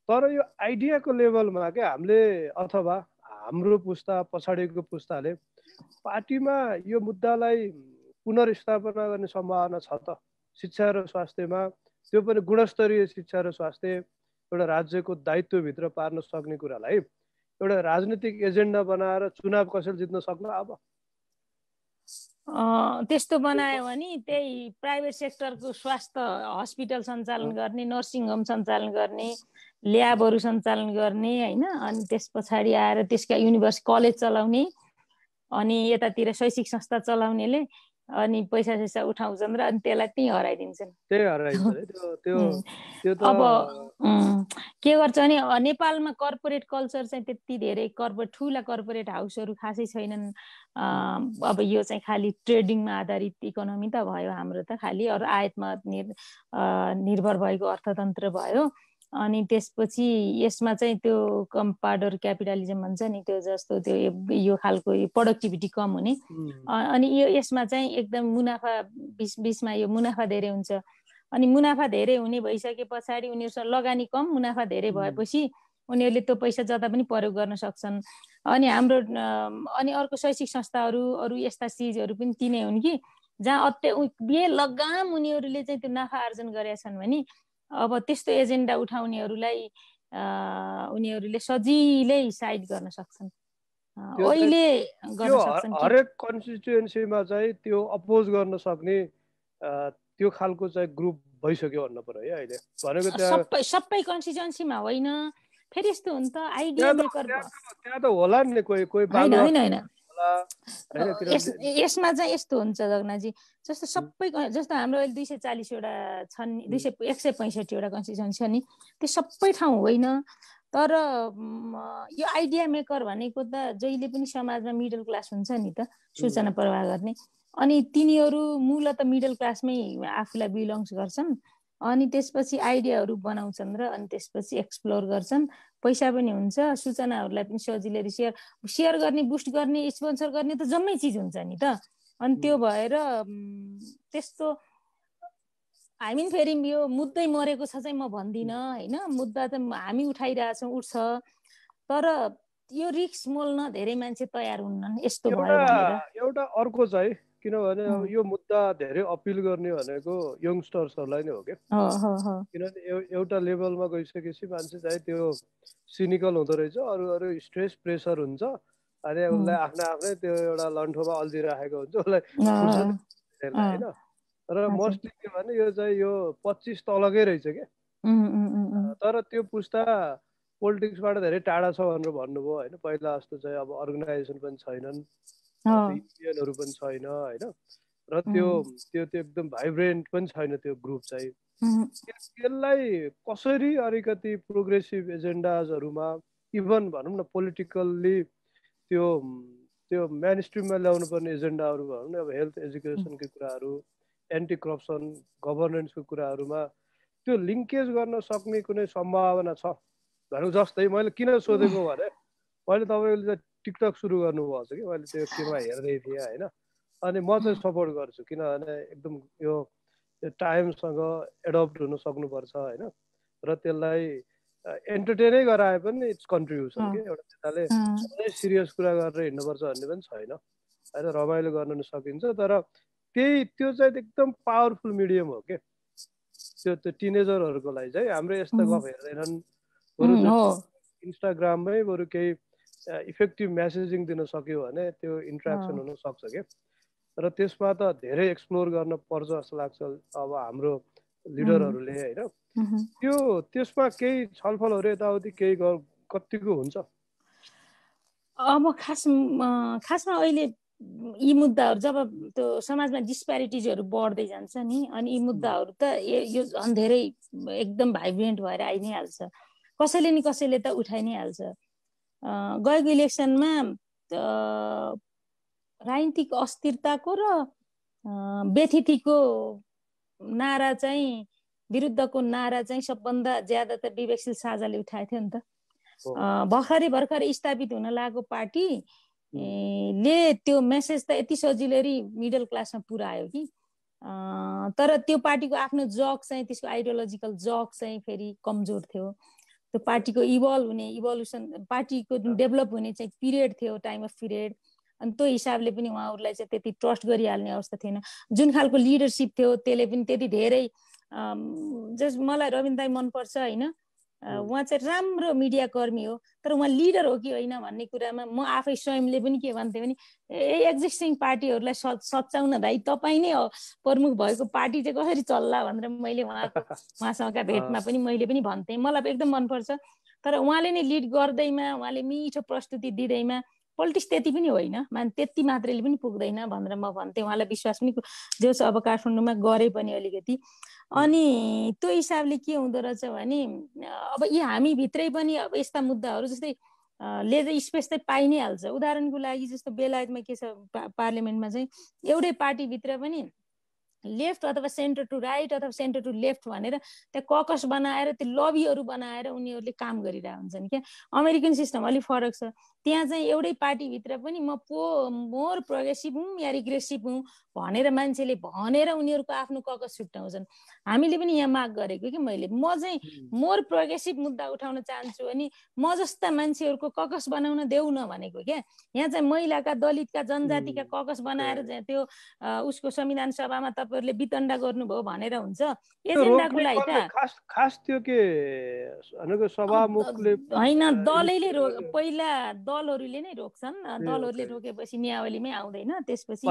तर यो आइडियाको लेभलमा क्या हामीले अथवा हाम्रो पुस्ता पछाडिको पुस्ताले पार्टीमा यो मुद्दालाई पुनर्स्थापना गर्ने सम्भावना छ त। शिक्षा र स्वास्थ्यमा त्यो पनि गुणस्तरीय शिक्षा र स्वास्थ्य एउटा राज्यको दायित्वभित्र पार्न सक्ने कुरालाई एउटा राजनीतिक एजेन्डा बनाएर चुनाव कसरी जित्न सक्ला अब? त्यस्तो बनायो भने त्यही प्राइभेट सेक्टरको स्वास्थ्य हस्पिटल सञ्चालन गर्ने नर्सिङ होम सञ्चालन गर्ने ल्याबहरू सञ्चालन गर्ने होइन? अनि त्यस पछाडि आएर त्यसका युनिभर्सिटी कलेज चलाउने अनि यतातिर शैक्षिक संस्था चलाउनेले अनि पैसा सैसा उठाउँछन् र अनि त्यसलाई त्यहीँ हराइदिन्छन्। अब के गर्छ भने नेपालमा कर्पोरेट कल्चर चाहिँ त्यति धेरै कर्पोरेट ठुला कर्पोरेट हाउसहरू खासै छैनन्। अब यो चाहिँ खालि ट्रेडिङमा आधारित इकोनोमी त भयो हाम्रो त खालि अरू आयातमा निर्भर भएको अर्थतन्त्र भयो। अनि त्यसपछि यसमा चाहिँ त्यो कम्पाउडर क्यापिटलिजम भन्छ नि त्यो जस्तो त्यो यो खालको प्रोडक्टिभिटी कम हुने। अनि यो यसमा चाहिँ एकदम मुनाफा बिच बिचमा यो मुनाफा धेरै हुन्छ। अनि मुनाफा धेरै हुने भइसके पछाडि उनीहरूसँग लगानी कम मुनाफा धेरै भएपछि उनीहरूले त्यो पैसा जता पनि प्रयोग गर्न सक्छन्। अनि हाम्रो अनि अर्को शैक्षिक संस्थाहरू अरू यस्ता चिजहरू पनि तिनै हुन् कि जहाँ अत्य बे लगाम उनीहरूले चाहिँ त्यो नाफा आर्जन गरेका छन् भने अब त्यस्तो एजेन्डा उठाउनेहरूलाई उनीहरूले सजिलै साइड गर्न सक्छन्। अहिले हरेक कन्स्टिट्युएन्सीमा चाहिँ त्यो अपोज गर्न सक्ने त्यो खालको चाहिँ ग्रुप भइसक्यो भन्नु पर्यो है अहिले। भनेको सबै सबै कन्स्टिट्युएन्सीमा होइन। फेरि यस्तो हुन्छ त आइडिया मेकर त्यहाँ त होला नि कोही कोही होइन होइन। यसमा चाहिँ यस्तो हुन्छ जगनाजी जस्तो सबै जस्तो हाम्रो अहिले दुई सय चालिसवटा छन् दुई सय एक सय पैँसठीवटा कन्स्टिट्युसन छ नि त्यो सबै ठाउँ होइन। तर यो आइडिया मेकर भनेको त जहिले पनि समाजमा मिडल क्लास हुन्छ नि त सूचना प्रवाह गर्ने। अनि तिनीहरू मूलत मिडल क्लासमै आफूलाई बिलोङ्स गर्छन्। अनि त्यसपछि आइडियाहरू बनाउँछन् र अनि त्यसपछि एक्सप्लोर गर्छन्। पैसा पनि हुन्छ सूचनाहरूलाई पनि सजिलै सेयर सेयर गर्ने बुस्ट गर्ने स्पोन्सर गर्ने त जम्मै चिज हुन्छ नि त। अनि त्यो भएर त्यस्तो आई मिन फेरि यो मुद्दै मरेको छ चाहिँ म भन्दिनँ होइन? मुद्दा त हामी उठाइरहेछौँ उठ्छ। तर यो रिक्स मोल्न धेरै मान्छे तयार हुन्नन् यस्तो भयो एउटा अर्को चाहिँ किनभने यो मुद्दा धेरै अपिल गर्ने भनेको यङ्स्टर्सहरूलाई नै हो क्या किनभने एउटा लेभलमा गइसकेपछि मान्छे चाहिँ त्यो सिनिकल हुँदो रहेछ अरू अरू स्ट्रेस प्रेसर हुन्छ। अनि उसलाई आफ्नो आफ्नै त्यो एउटा लन्ठोमा अल्झिराखेको हुन्छ उसलाई होइन? र मोस्टली के भने यो चाहिँ यो पच्चिस तलकै रहेछ क्या तर त्यो पुस्ता पोलिटिक्सबाट धेरै टाढा छ भनेर भन्नुभयो होइन? पहिला जस्तो चाहिँ अब अर्गनाइजेसन पनि छैनन्। युनियनहरू पनि छैन होइन? र त्यो त्यो त्यो एकदम भाइब्रेन्ट पनि छैन त्यो ग्रुप चाहिँ। त्यसलाई कसरी अलिकति प्रोग्रेसिभ एजेन्डाजहरूमा इभन भनौँ न पोलिटिकल्ली त्यो त्यो मेन स्ट्रिममा ल्याउनु पर्ने एजेन्डाहरू भनौँ न अब हेल्थ एजुकेसनकै कुराहरू एन्टी करप्सन गभर्नेन्सको कुराहरूमा त्यो लिङ्केज गर्न सक्ने कुनै सम्भावना छ? भनौँ जस्तै मैले किन सोधेको भने मैले तपाईँले टिकटक सुरु गर्नुभएको छ कि? मैले त्यो केमा हेर्दै थिएँ होइन। अनि म चाहिँ सपोर्ट गर्छु किनभने एकदम यो टाइमसँग एडप्ट हुन सक्नुपर्छ होइन। र त्यसलाई एन्टरटेनै गराए पनि इट्स कन्ट्रिब्युसन कि? एउटा नेताले सिरियस कुरा गरेर हिँड्नुपर्छ भन्ने पनि छैन। होइन रमाइलो गर्न सकिन्छ। तर त्यही त्यो चाहिँ एकदम पावरफुल मिडियम हो क्या त्यो त्यो टिनेजरहरूको लागि चाहिँ। हाम्रो यस्ता गफ हेर्दैनन्। बरु इन्स्टाग्राममै बरु केही इफेक्टिभ म्यासेजिङ दिन सक्यो भने त्यो इन्ट्रेक्सन हुन सक्छ क्या र त्यसमा त धेरै एक्सप्लोर गर्न पर्छ जस्तो लाग्छ अब हाम्रो लिडरहरूले होइन? त्यो त्यसमा केही छलफलहरू यताउति केही कतिको हुन्छ? अब खास खासमा अहिले यी मुद्दाहरू जब त्यो समाजमा डिस्प्यारिटिजहरू बढ्दै जान्छ नि अनि यी मुद्दाहरू त यो झन् धेरै एकदम भाइब्रेन्ट भएर आइ नै हाल्छ। कसैले नि कसैले त उठाइ नै हाल्छ। गएको इलेक्सनमा राजनीतिक अस्थिरताको र व्यथितिको नारा चाहिँ विरुद्धको नारा चाहिँ सबभन्दा ज्यादातर विवेकशील साझाले उठाएको थियो नि त। भर्खरै भर्खरै स्थापित हुन लागेको पार्टी ले त्यो मेसेज त यति सजिलै मिडल क्लासमा पुऱ्यायो कि। तर त्यो पार्टीको आफ्नो जग चाहिँ त्यसको आइडियोलोजिकल जग चाहिँ फेरि कमजोर थियो। त्यो पार्टीको इभल्भ हुने इभोल्युसन पार्टीको जुन डेभलप हुने चाहिँ पिरियड थियो टाइम अफ पिरियड अनि त्यो हिसाबले पनि उहाँहरूलाई चाहिँ त्यति ट्रस्ट गरिहाल्ने अवस्था थिएन। जुन खालको लिडरसिप थियो त्यसले पनि त्यति धेरै जस मलाई रविन्द्र दाई मनपर्छ होइन? उहाँ चाहिँ राम्रो मिडिया कर्मी हो। तर उहाँ लिडर हो कि होइन भन्ने कुरामा म आफै स्वयंले पनि के भन्थेँ भने ए एक्जिस्टिङ पार्टीहरूलाई सच्याउन भाइ तपाईँ नै प्रमुख भएको पार्टी चाहिँ कसरी चल्ला भनेर मैले उहाँको उहाँसँगका भेटमा पनि मैले पनि भन्थेँ। मलाई एकदम मनपर्छ। तर उहाँले नै लिड गर्दैमा उहाँले मिठो प्रस्तुति दिँदैमा पोलिटिक्स त्यति पनि होइन। मान त्यति मात्रैले पनि पुग्दैन भनेर म भन्थेँ। उहाँलाई विश्वास पनि जो अब काठमाडौँमा गरे पनि अलिकति। अनि त्यो हिसाबले के हुँदो रहेछ भने अब यी हामी भित्रै पनि अब यस्ता मुद्दाहरू जस्तै लेजर स्पेस चाहिँ पाइ नै हाल्छ। उदाहरणको लागि जस्तो बेलायतमा के छ पार्लियामेन्टमा चाहिँ एउटै पार्टीभित्र पनि लेफ्ट अथवा सेन्टर टु राइट अथवा सेन्टर टु लेफ्ट भनेर त्यहाँ ककस बनाएर त्यो लबीहरू बनाएर उनीहरूले काम गरिरहेको हुन्छन् क्या। अमेरिकन सिस्टम अलिक फरक छ। त्यहाँ चाहिँ एउटै पार्टीभित्र पनि म पो मोर प्रोग्रेसिभ हुँ या रिग्रेसिभ हुँ भनेर मान्छेले भनेर उनीहरूको आफ्नो ककस छुट्याउँछन्। हामीले पनि यहाँ माग गरेको कि मैले। म चाहिँ मोर प्रोग्रेसिभ मुद्दा उठाउन चाहन्छु अनि म जस्ता मान्छेहरूको ककस बनाउन देऊ न भनेको क्या। यहाँ चाहिँ महिलाका दलितका जनजातिका ककस बनाएर त्यो उसको संविधान सभामा तपाईँहरूले वितण्डा गर्नुभयो भनेर हुन्छ। एजेन्डाको लागि त खास त्यो के? होइन दलैले पहिला दलहरूले नै रोक्छन्। दलहरूले रोकेपछि नियावलीमै आउँदैन त्यसपछि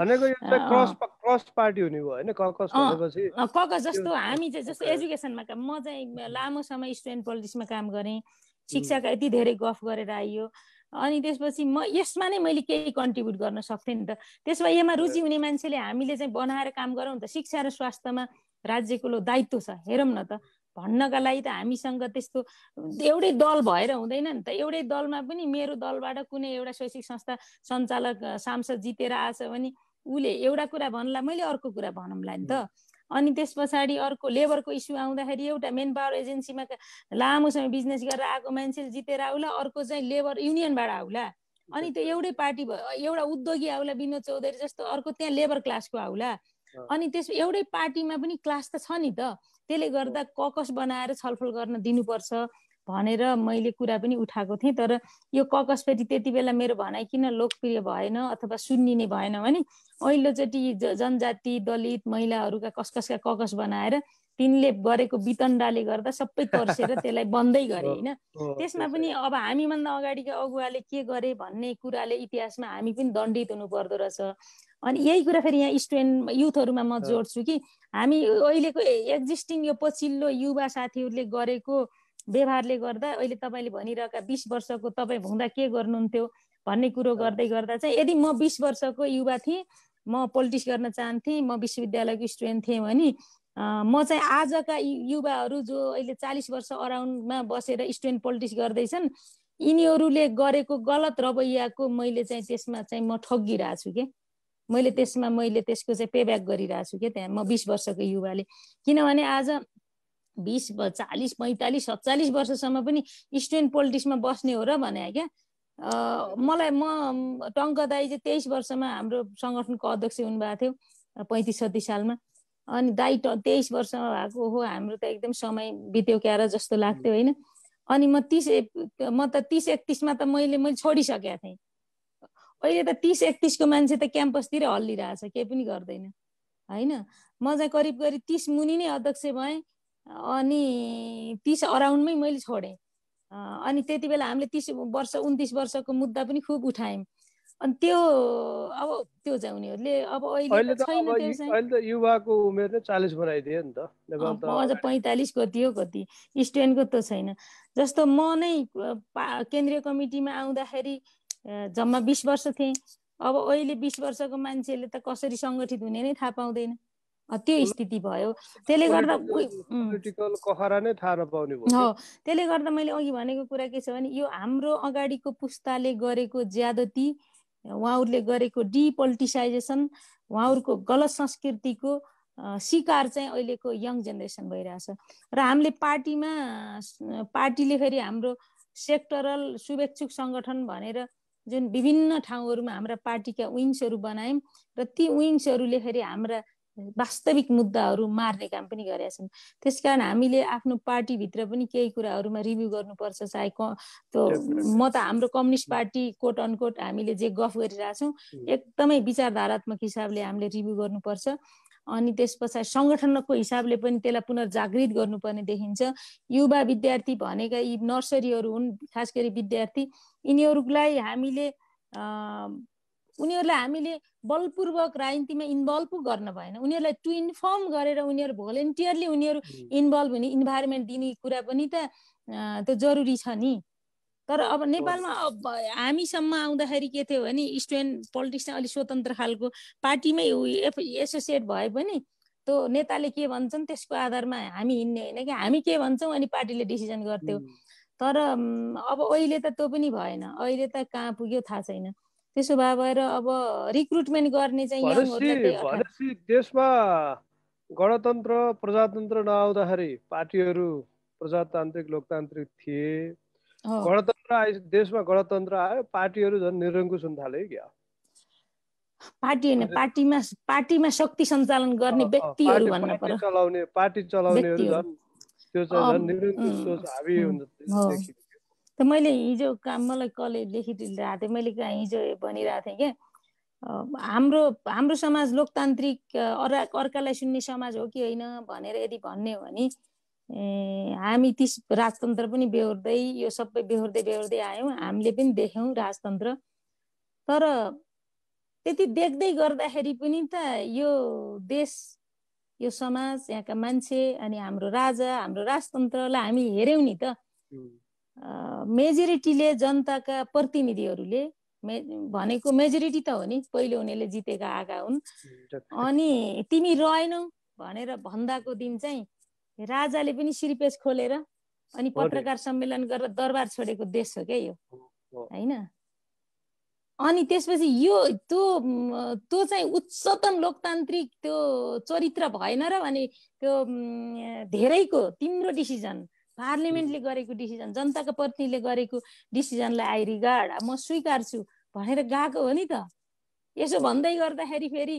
ककस जस्तो हामी चाहिँ जस्तो एजुकेसनमा म चाहिँ लामो समय स्टुडेन्ट पोलिटिक्समा काम गरेँ। शिक्षाका यति धेरै गफ गरेर आइयो। अनि त्यसपछि म यसमा नै मैले केही कन्ट्रिब्युट गर्न सक्थेँ नि त। त्यसमा यसमा रुचि हुने मान्छेले हामीले चाहिँ बनाएर काम गरौँ त शिक्षा र स्वास्थ्यमा राज्यको लो दायित्व छ हेरौँ न त। भन्नका लागि त हामीसँग त्यस्तो एउटै दल भएर हुँदैन नि त। एउटै दलमा पनि मेरो दलबाट कुनै एउटा शैक्षिक संस्था सञ्चालक सांसद जितेर आएछ भने उसले एउटा कुरा भन्ला मैले अर्को कुरा भनौँला नि त। अनि त्यस पछाडि अर्को लेबरको इस्यु आउँदाखेरि एउटा मेन पावर एजेन्सीमा लामो समय बिजनेस गरेर आएको मान्छे जितेर आउला अर्को चाहिँ लेबर युनियनबाट आउला। अनि त्यो एउटै पार्टी भयो एउटा उद्योगी आउला विनोद चौधरी जस्तो अर्को त्यहाँ लेबर क्लासको आउला। अनि त्यस एउटै पार्टीमा पनि क्लास त छ नि त। त्यसले गर्दा ककस बनाएर छलफल गर्न दिनुपर्छ। भनेर मैले कुरा पनि उठाएको थिएँ तर यो ककस फेरि त्यति बेला मेरो भनाइ किन लोकप्रिय भएन अथवा सुन्निने भएन भने पहिलोचोटि जनजाति दलित महिलाहरूका कस कसका ककस बनाएर तिनले गरेको वितण्डाले गर्दा सबै तर्सेर त्यसलाई बन्दै गरे होइन? त्यसमा पनि अब हामीभन्दा अगाडिका अगुवाले के गरे भन्ने कुराले इतिहासमा हामी पनि दण्डित हुनु पर्दो रहेछ। अनि यही कुरा फेरि यहाँ स्टुडेन्ट युथहरूमा म जोड्छु कि हामी अहिलेको एक्जिस्टिङ यो पछिल्लो युवा साथीहरूले गरेको व्यवहारले गर्दा अहिले तपाईँले भनिरहेका बिस वर्षको तपाईँ हुँदा के गर्नुहुन्थ्यो भन्ने कुरो गर्दै गर्दा चाहिँ यदि म बिस वर्षको युवा थिएँ म पोलिटिक्स गर्न चाहन्थेँ म विश्वविद्यालयको स्टुडेन्ट थिएँ भने म चाहिँ आजका युवाहरू जो अहिले चालिस वर्ष अराउन्डमा बसेर स्टुडेन्ट पोलिटिक्स गर्दैछन् यिनीहरूले गरेको गलत रवैयाको मैले चाहिँ त्यसमा चाहिँ म ठगिरहेको छु कि? मैले त्यसमा मैले त्यसको चाहिँ पेब्याक गरिरहेको छु क्या त्यहाँ म बिस वर्षको युवाले। किनभने आज बिस चालिस पैँतालिस सत्तालिस वर्षसम्म पनि स्टुडेन्ट पोलिटिक्समा बस्ने हो र भने क्या? मलाई म टङ्क दाई चाहिँ तेइस वर्षमा हाम्रो सङ्गठनको अध्यक्ष हुनुभएको थियो पैँतिस छत्तिस सालमा। अनि दाई तेइस वर्षमा भएको हो हाम्रो त एकदम समय बित्यो क्यार जस्तो लाग्थ्यो होइन? अनि म तिस म त तिस एकतिसमा त मैले मैले छोडिसकेको थिएँ। अहिले त तिस एकतिसको मान्छे त क्याम्पसतिर हल्लिरहेछ केही पनि गर्दैन होइन? म चाहिँ करिब करिब तिस मुनि नै अध्यक्ष भएँ। अनि तिस अराउन्डमै मैले छोडेँ। अनि त्यति बेला हामीले तिस वर्ष उन्तिस वर्षको मुद्दा पनि खुब उठायौँ। अनि त्यो अब त्यो चाहिँ उनीहरूले अब अहिले छैन युवाको उमेर नै चालिस बनाइदियो नि त। अझ पैँतालिस कति हो कति स्टुडेन्टको त छैन। जस्तो म नै केन्द्रीय कमिटीमा आउँदाखेरि जम्मा बिस वर्ष थिएँ। अब अहिले बिस वर्षको मान्छेले त कसरी सङ्गठित हुने नै थाहा पाउँदैन। त्यो स्थिति भयो। त्यसले गर्दा हो त्यसले गर्दा मैले अघि भनेको कुरा के छ भने यो हाम्रो अगाडिको पुस्ताले गरेको ज्यादती उहाँहरूले गरेको डिपोलिटिसाइजेसन उहाँहरूको गलत संस्कृतिको शिकार चाहिँ अहिलेको यङ जेनेरेसन भइरहेछ। र हामीले पार्टीमा पार्टीले फेरि हाम्रो सेक्टरल शुभेच्छुक सङ्गठन भनेर जुन विभिन्न ठाउँहरूमा हाम्रा पार्टीका विङ्सहरू बनायौँ र ती विङ्सहरूले फेरि हाम्रा वास्तविक मुद्दाहरू मार्ने काम पनि गरेका छन्। त्यसकारण हामीले आफ्नो पार्टीभित्र पनि केही कुराहरूमा रिभ्यू गर्नुपर्छ चाहे त्यो म त हाम्रो कम्युनिस्ट पार्टी कोट अनकोट हामीले जे गफ गरिरहेछौँ एकदमै विचारधारात्मक हिसाबले हामीले रिभ्यू गर्नुपर्छ। अनि त्यस पछाडि सङ्गठनको हिसाबले पनि त्यसलाई पुनर्जागृत गर्नुपर्ने देखिन्छ। युवा विद्यार्थी भनेका यी नर्सरीहरू हुन् खास गरी विद्यार्थी यिनीहरूलाई हामीले उनीहरूलाई हामीले बलपूर्वक राजनीतिमा इन्भल्भ पो गर्न भएन। उनीहरूलाई टु इन्फर्म गरेर उनीहरू भोलिन्टियरली उनीहरू इन्भल्भ हुने इन्भाइरोमेन्ट दिने कुरा पनि त त्यो जरुरी छ नि। तर अब नेपालमा अब हामीसम्म आउँदाखेरि के थियो भने स्टुडेन्ट पोलिटिक्स अलिक स्वतन्त्र खालको पार्टीमै एसोसिएट भए पनि त्यो नेताले के भन्छन् त्यसको आधारमा हामी हिँड्ने होइन कि? हामी के भन्छौँ अनि पार्टीले डिसिजन गर्थ्यो। तर अब अहिले त त्यो पनि भएन। अहिले त कहाँ पुग्यो थाहा छैन। त्यसो भए भएर अब रिक्रुटमेन्ट गर्ने चाहिँ देशमा गणतन्त्र प्रजातन्त्र नआउँदाखेरि पार्टीहरू प्रजातान्त्रिक लोकतान्त्रिक थिए। गणतन्त्र आए देशमा गणतन्त्र आयो पार्टीहरू झन् निरङ्कुश हुन थाल्यो क्या। पार्टी होइन पार्टीमा पार्टीमा शक्ति सञ्चालन गर्ने व्यक्तिहरू भन्न पर्यो चलाउने पार्टी चलाउनेहरू झन् त्यो चाहिँ झन् निरङ्कुश सोच हाबी हुन्छ त मैले हिजो काम मलाई कसले लेखिरहेको थिएँ मैले कहाँ हिजो भनिरहेको थिएँ क्या। हाम्रो हाम्रो समाज लोकतान्त्रिक अर्का अर्कालाई सुन्ने समाज हो कि होइन भनेर यदि भन्ने हो भने हामी ती राजतन्त्र पनि बेहोर्दै यो सबै बेहोर्दै बेहोर्दै आयौँ हामीले पनि देख्यौँ राजतन्त्र। तर त्यति देख्दै गर्दाखेरि पनि त यो देश यो समाज यहाँका मान्छे अनि हाम्रो राजा हाम्रो राजतन्त्रलाई हामी हेऱ्यौँ नि त। मेजोरिटीले जनताका प्रतिनिधिहरूले मे भनेको मेजोरिटी त हो नि पहिलो उनीहरूले जितेका आएका हुन्। अनि तिमी रहेनौ भनेर भन्दाको दिन चाहिँ राजाले पनि सिरिपेज खोलेर अनि पत्रकार सम्मेलन गरेर दरबार छोडेको देश हो क्या यो। होइन? अनि त्यसपछि यो त्यो त्यो चाहिँ उच्चतम लोकतान्त्रिक त्यो चरित्र भएन र भने त्यो धेरैको तिम्रो डिसिजन पार्लिमेन्टले गरेको डिसिजन जनताको प्रतिनिधिले गरेको डिसिजनलाई आई रिगार्ड म स्वीकार्छु भनेर गएको हो नि त। यसो भन्दै गर्दाखेरि फेरि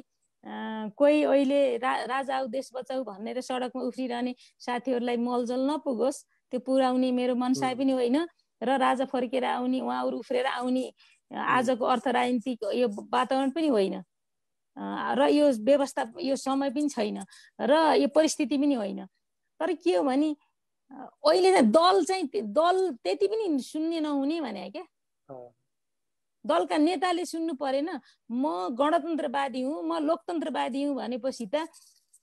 कोही अहिले रा राजा आऊ देश बचाउ भनेर सडकमा उफ्रिरहने साथीहरूलाई मलजल नपुगोस् त्यो पुर्याउने मेरो मनसाय पनि होइन। र राजा फर्केर आउने उहाँहरू उफ्रेर आउने आजको अर्थ राजनीतिक यो वातावरण पनि होइन। र यो व्यवस्था यो समय पनि छैन। र यो परिस्थिति पनि होइन। तर के हो भने अहिले चाहिँ दल चाहिँ दल त्यति पनि सुन्ने नहुने भने क्या। दलका नेताले सुन्नु परेन म गणतन्त्रवादी हुँ म लोकतन्त्रवादी हुँ भनेपछि त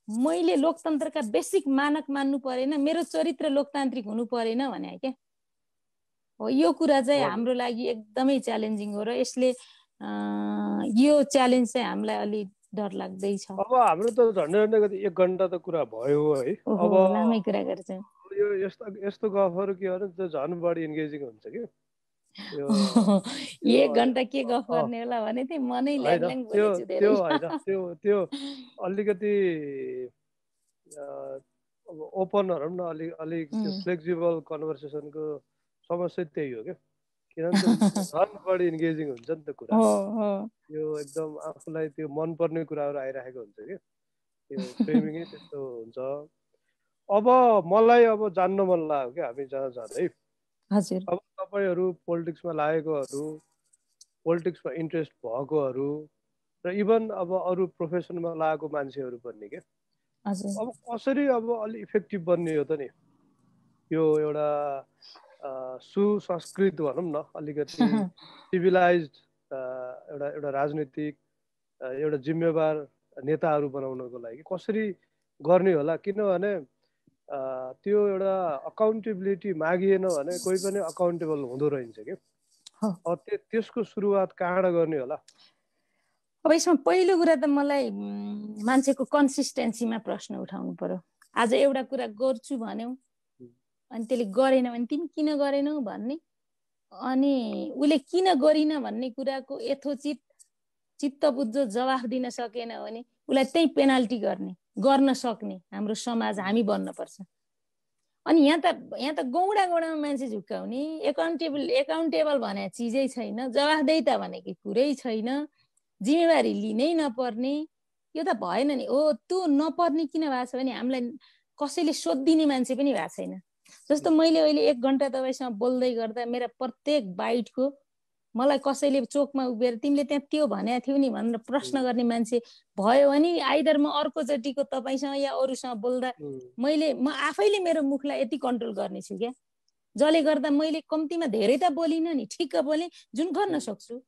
मैले लोकतन्त्रका बेसिक मानक मान्नु परेन मेरो चरित्र लोकतान्त्रिक हुनु परेन भने क्या। हो यो कुरा चाहिँ हाम्रो लागि एकदमै च्यालेन्जिङ हो र यसले यो च्यालेन्ज चाहिँ हामीलाई अलिक डर लाग्दैछ। अब हाम्रो त झन्डै झन्डै एक घन्टा त कुरा भयो है। अब लामै कुरा गर्छ। यो यस्तो यस्तो गफहरू के हो त्यो झन् बढी इन्गेजिङ हुन्छ कि? एक घन्टा के गफ गर्ने होला भने चाहिँ मनै त्यो त्यो होइन त्यो त्यो अलिकति अब ओपनहरू पनि न अलिक अलिक फ्लेक्सिबल कन्भर्सेसनको समस्या त्यही हो क्या? किनभने झन् बढी इन्गेजिङ हुन्छ नि त कुरा। त्यो एकदम आफूलाई त्यो मनपर्ने कुराहरू आइरहेको हुन्छ कि? त्यो फ्रेमिङै त्यस्तो हुन्छ। अब मलाई अब जान्न मन लाग्यो क्या हामी जहाँ जाँदै। अब तपाईँहरू पोलिटिक्समा लागेकोहरू पोलिटिक्समा इन्ट्रेस्ट भएकोहरू र इभन अब अरू प्रोफेसनमा लागेको मान्छेहरू पनि क्या अब कसरी अब अलिक इफेक्टिभ बन्ने हो त नि? यो एउटा सुसंस्कृत भनौँ न अलिकति सिभिलाइज एउटा एउटा राजनीतिक एउटा जिम्मेवार नेताहरू बनाउनको लागि। कसरी गर्ने होला? किनभने त्यो एउटा अकाउन्टेबिलिटी मागिएन भने कोही पनि अकाउन्टेबल हुँदो रहेछ कि? त्यसको सुरुवात कहाँबाट गर्ने होला? अब यसमा पहिलो कुरा त मलाई मान्छेको कन्सिस्टेन्सीमा प्रश्न उठाउनु पर्यो। आज एउटा कुरा गर्छु भन्यौ अनि त्यसले गरेन भने तिमी किन गरेनौ भन्ने? अनि उसले किन गरिन भन्ने कुराको यथोचित चित्त बुझ्दो जवाफ दिन सकेन भने उसलाई त्यही पेनाल्टी गर्ने। गर्न सक्ने। हाम्रो समाज हामी बन्नपर्छ। अनि यहाँ त यहाँ त गौडा गौडामा मान्छे झुक्काउने एकाउन्टेबल एकाउन्टेबल भने चिजै छैन जवाफदेता भनेको कुरै छैन जिम्मेवारी लिनै नपर्ने यो त भएन नि। हो त्यो नपर्ने किन भएको छ भने हामीलाई कसैले सोधिदिने मान्छे पनि भएको छैन। जस्तो मैले अहिले एक घन्टा तपाईँसँग बोल्दै गर्दा मेरा प्रत्येक बाइटको मलाई कसैले चोकमा उभिएर तिमीले त्यहाँ त्यो भनेको थियौ नि भनेर प्रश्न गर्ने मान्छे भयो भने आइदर म अर्कोचोटिको तपाईँसँग या अरूसँग बोल्दा मैले म आफैले मेरो मुखलाई यति कन्ट्रोल गर्नेछु क्या? जसले गर्दा मैले कम्तीमा धेरै त बोलिनँ नि ठिक्क बोलेँ जुन गर्न सक्छु।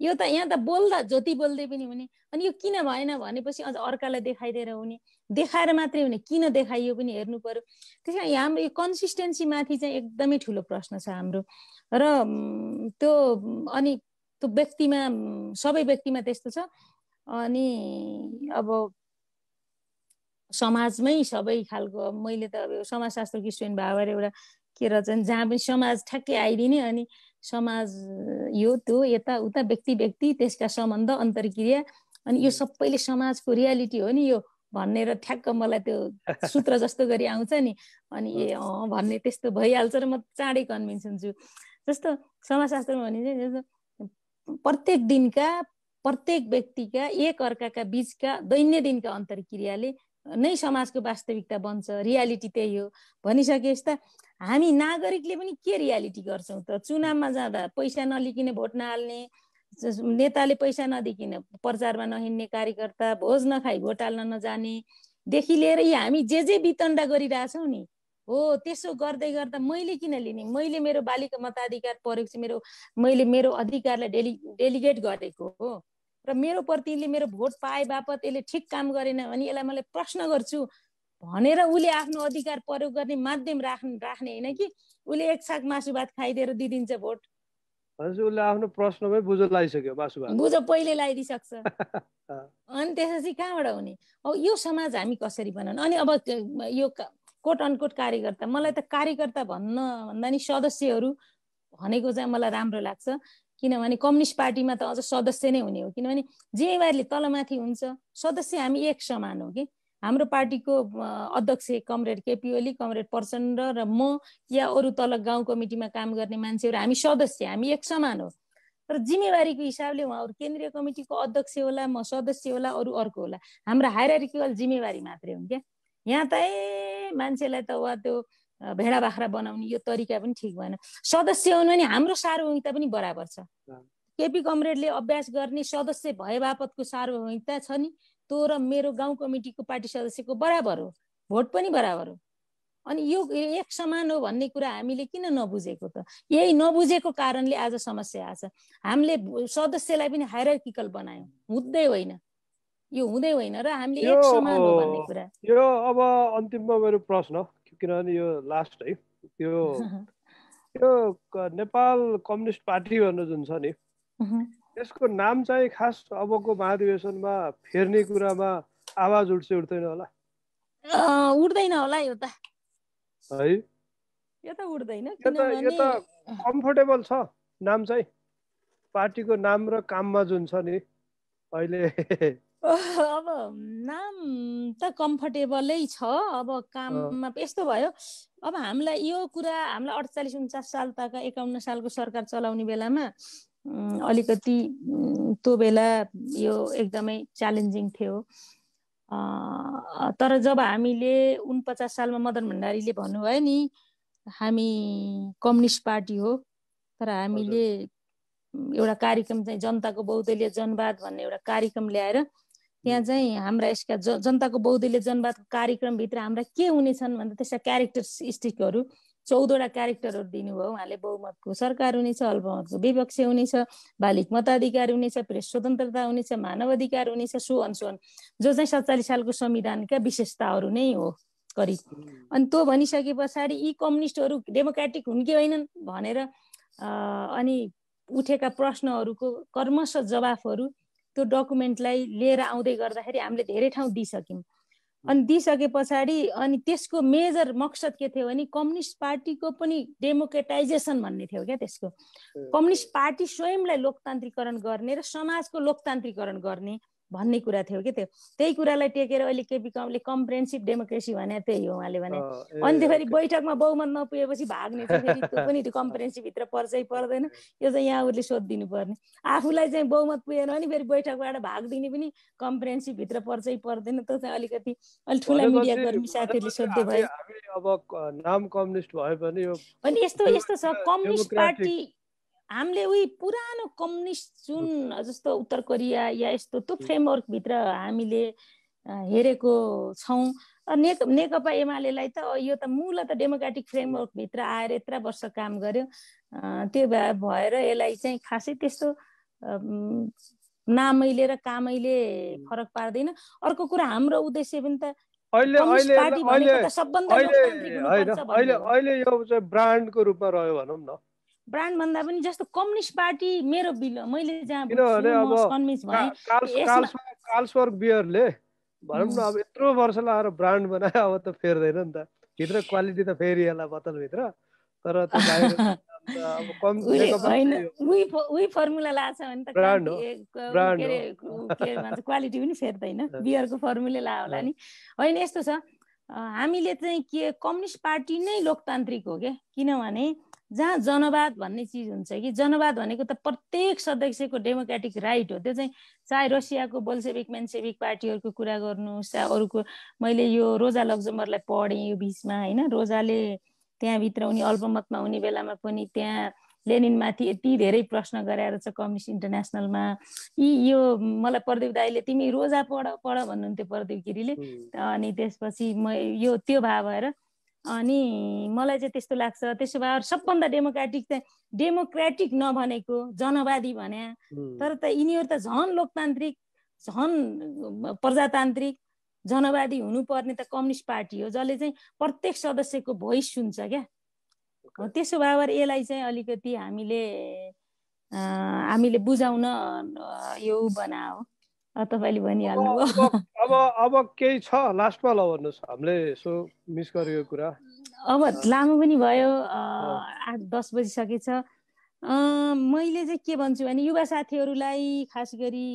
यो त यहाँ त बोल्दा जति बोल्दै पनि हुने अनि यो किन भएन भनेपछि अझ अर्कालाई देखाइदिएर हुने। देखाएर मात्रै हुने किन देखाइयो पनि हेर्नु पर्यो। त्यस कारण हाम्रो यो कन्सिस्टेन्सी माथि चाहिँ एकदमै ठुलो प्रश्न छ हाम्रो। र त्यो अनि त्यो व्यक्तिमा सबै व्यक्तिमा त्यस्तो छ। अनि अब समाजमै सबै खालको मैले त अब समाजशास्त्रको स्टुडेन्ट भएर एउटा के रहेछ जहाँ पनि समाज ठ्याक्कै आइदिने अनि समाज यो त्यो यता उता व्यक्ति व्यक्ति त्यसका सम्बन्ध अन्तर्क्रिया अनि यो सबैले समाजको रियालिटी हो नि यो। भनेर ठ्याक्क मलाई त्यो सूत्र जस्तो गरी आउँछ नि। अनि ए अँ। भन्ने त्यस्तो भइहाल्छ र म चाँडै कन्भिन्स हुन्छु जस्तो समाजशास्त्रमा भने चाहिँ प्रत्येक दिनका प्रत्येक व्यक्तिका एक अर्काका बिचका दैन्य दिनका अन्तर्क्रियाले नै समाजको वास्तविकता बन्छ। रियालिटी त्यही हो। भनिसके त हामी नागरिकले पनि के रियालिटी गर्छौँ त? चुनावमा जाँदा पैसा नलिकन भोट नहाल्ने नेताले पैसा नदिकन प्रचारमा नहिँड्ने कार्यकर्ता भोज नखाई हाल्न नजानेदेखि लिएर यी हामी जे जे वितण्डा गरिरहेछौँ नि हो त्यसो गर्दै गर्दा मैले किन लिने? मैले मेरो बालिका मताधिकार चाहिँ मेरो मैले मेरो अधिकारलाई डेलि डेलिगेट गरेको हो र मेरो प्रतिनिधिले मेरो भोट पाए बापत यसले ठिक काम गरेन भने यसलाई मैले प्रश्न गर्छु भनेर उसले आफ्नो अधिकार प्रयोग गर्ने माध्यम राख्ने राख्ने होइन कि उसले एक साग मासु भात खाइदिएर दिइदिन्छ भोट। उसले आफ्नो प्रश्नमै बुझो लगाइसक्यो मासु भात बुझो पहिले लगाइदिइसक्छ अनि त्यसपछि कहाँबाट हुने? अब यो समाज हामी कसरी बनाउने? अनि अब यो कोट अनकोट कार्यकर्ता मलाई त कार्यकर्ता भन्न भन्दा नि सदस्यहरू भनेको चाहिँ मलाई राम्रो लाग्छ। किनभने कम्युनिस्ट पार्टीमा त अझ सदस्य नै हुने हो। किनभने जिम्मेवारीले तलमाथि हुन्छ सदस्य हामी एक समान हो कि? हाम्रो पार्टीको अध्यक्ष कमरेड केपी ओली कमरेड प्रचण्ड र म या अरू तल गाउँ कमिटीमा काम गर्ने मान्छेहरू हामी सदस्य हामी एक समान हो। तर जिम्मेवारीको हिसाबले उहाँहरू केन्द्रीय कमिटीको अध्यक्ष होला म सदस्य होला अरू अर्को होला। हाम्रो हाइरारिकल जिम्मेवारी मात्रै हुन् क्या। यहाँ त ए मान्छेलाई त वा त्यो भेडा बाख्रा बनाउने यो तरिका पनि ठिक भएन। सदस्य हुनु भने हाम्रो सार्वभौमिकता पनि बराबर छ। केपी कमरेडले अभ्यास गर्ने सदस्य भए बापतको सार्वभौमिकता छ नि। तँ र मेरो गाउँ कमिटीको पार्टी सदस्यको बराबर हो। भोट पनि बराबर हो। अनि यो एक समान हो भन्ने कुरा हामीले किन नबुझेको त? यही नबुझेको कारणले आज समस्या आछ। हामीले सदस्यलाई पनि हाइरार्किकल बनायौँ। हुँदै होइन। यो हुँदै होइन र हामीले एक समान हो भन्ने कुरा। यो अब अन्तिममा मेरो प्रश्न किनभने यो लास्ट है। त्यो यो नेपाल कम्युनिस्ट पार्टी भन्ने जुन छ नि यसको नाम चाहिँ खास अबको महाधिवेशनमा फेर्ने कुरामा आवाज उठ्छ उठ्दैन होला। उठ्दैन होला यो त। है? यो त उठ्दैन यो त कम्फोर्टेबल छ नाम चाहिँ। पार्टीको नाम र काममा जुन छ नि अहिले अब नाम त कम्फर्टेबलै छ अब काममा यस्तो भयो अब हामीलाई यो कुरा हामीलाई अडचालिस उन्चास साल तक एकाउन्न सालको सरकार चलाउने बेलामा अलिकति त्यो बेला यो एकदमै च्यालेन्जिङ थियो। तर जब हामीले उनपचास सालमा मदन भण्डारीले भन्नुभयो नि हामी कम्युनिस्ट पार्टी हो तर हामीले एउटा कार्यक्रम चाहिँ जनताको बहुदलीय जनवाद भन्ने एउटा कार्यक्रम ल्याएर त्यहाँ चाहिँ हाम्रा यसका ज जनताको बहुदलीय जनवादको कार्यक्रमभित्र हाम्रा के हुनेछन् भन्दा त्यस्ता क्यारेक्टरिस्टिकहरू चौधवटा क्यारेक्टरहरू दिनुभयो। उहाँले बहुमतको सरकार हुनेछ अल्पमतको विपक्ष हुनेछ बालिक मताधिकार हुनेछ प्रेस स्वतन्त्रता हुनेछ मानव अधिकार हुनेछ सो अनसोन जो चाहिँ सत्तालिस सालको संविधानका विशेषताहरू नै हो करिब। अनि त्यो भनिसके पछाडि यी कम्युनिस्टहरू डेमोक्रेटिक हुन् कि होइनन् भनेर अनि उठेका प्रश्नहरूको कर्मश जवाफहरू त्यो डकुमेन्टलाई लिएर आउँदै गर्दाखेरि हामीले धेरै ठाउँ दिइसक्यौँ। अनि दिइसके पछाडि अनि त्यसको मेजर मकसद के थियो भने कम्युनिस्ट पार्टीको पनि डेमोक्रेटाइजेसन भन्ने थियो क्या त्यसको। कम्युनिस्ट पार्टी स्वयंलाई लोकतान्त्रिकरण गर्ने र समाजको लोकतान्त्रिकरण गर्ने भन्ने कुरा थियो कि त्यो। त्यही कुरालाई टेकेर अहिले केपी कमले कम्प्रेन्सिभ डेमोक्रेसी भने त्यही हो उहाँले भने। अनि फेरि बैठकमा बहुमत नपुगेपछि भाग्ने त्यो पनि त्यो कम्प्रेन्सिभभित्र पर्छै पर्दैन। यो चाहिँ यहाँहरूले सोधिदिनु पर्ने आफूलाई चाहिँ बहुमत पुगेन भने फेरि बैठकबाट भाग दिने पनि कम्प्रेन्सिभभित्र पर्छै पर्दैन। त्यो चाहिँ अलिकति अलिक ठुला मिडिया कर्मी साथीहरूले सोध्दै भयो अब नाम कम्युनिस्ट भए पनि अनि यस्तो यस्तो छ कम्युनिस्ट पार्टी हामीले उही पुरानो कम्युनिस्ट जुन जस्तो उत्तर कोरिया या यस्तो त्यो फ्रेमवर्कभित्र हामीले हेरेको छौँ। ने नेकपा एमालेलाई त यो त मूल त डेमोक्रेटिक फ्रेमवर्कभित्र आएर यत्र वर्ष काम गर्यो। त्यो भएर यसलाई चाहिँ खासै त्यस्तो नामैले र कामैले फरक पार्दैन। अर्को कुरा हाम्रो उद्देश्य पनि त अहिले अहिले अहिले अहिले यो चाहिँ ब्रान्डको रूपमा रह्यो भनौँ न। ब्रान्ड भन्दा पनि जस्तो कम्युनिस्ट पार्टी मेरो बिल मैले जहाँ काल्सवर्ग बियरले भनौँ न अब यत्रो वर्ष लगाएर ब्रान्ड बनायो अब त फेर्दैन नि त। भित्र क्वालिटी त फेरिएला बोतलभित्र तर फर्मुला भने त क्वालिटी पनि फेर्दैन। बियरको फर्मुला ला होला नि। होइन यस्तो छ। हामीले चाहिँ के कम्युनिस्ट पार्टी नै लोकतान्त्रिक हो क्या किनभने जहाँ जनवाद भन्ने चिज हुन्छ कि जनवाद भनेको त प्रत्येक सदस्यको डेमोक्रेटिक राइट हो। त्यो चाहिँ चाहे रसियाको बोल्सेविक मेन्सेविक पार्टीहरूको कुरा गर्नुहोस् चाहे अरूको मैले यो रोजा लग्जमरलाई पढेँ यो बिचमा होइन? रोजाले त्यहाँभित्र उनी अल्पमतमा हुने बेलामा पनि त्यहाँ लेनिनमाथि यति धेरै प्रश्न गराएर छ कम्युनिस्ट इन्टरनेसनलमा। यी यो मलाई प्रदीप दाईले तिमी रोजा पढ पढ भन्नुहुन्थ्यो प्रदीप गिरीले। अनि त्यसपछि म यो त्यो भाव भएर अनि मलाई चाहिँ त्यस्तो लाग्छ। त्यसो भए सबभन्दा डेमोक्रेटिक चाहिँ डेमोक्रेटिक नभनेको जनवादी भने तर त यिनीहरू त झन लोकतान्त्रिक झन प्रजातान्त्रिक जनवादी हुनुपर्ने त कम्युनिस्ट पार्टी हो जसले चाहिँ प्रत्येक सदस्यको भोइस सुन्छ क्या। त्यसो भए यसलाई चाहिँ अलिकति हामीले हामीले बुझाउन यो बना हो तपाईँले भनिहाल्नु अब अब केही छ लास्टमा ल भन्नुहोस् हामीले यसो मिस गरेको कुरा। अब लामो पनि भयो आठ दस बजिसकेछ। मैले चाहिँ के भन्छु भने युवा साथीहरूलाई खास गरी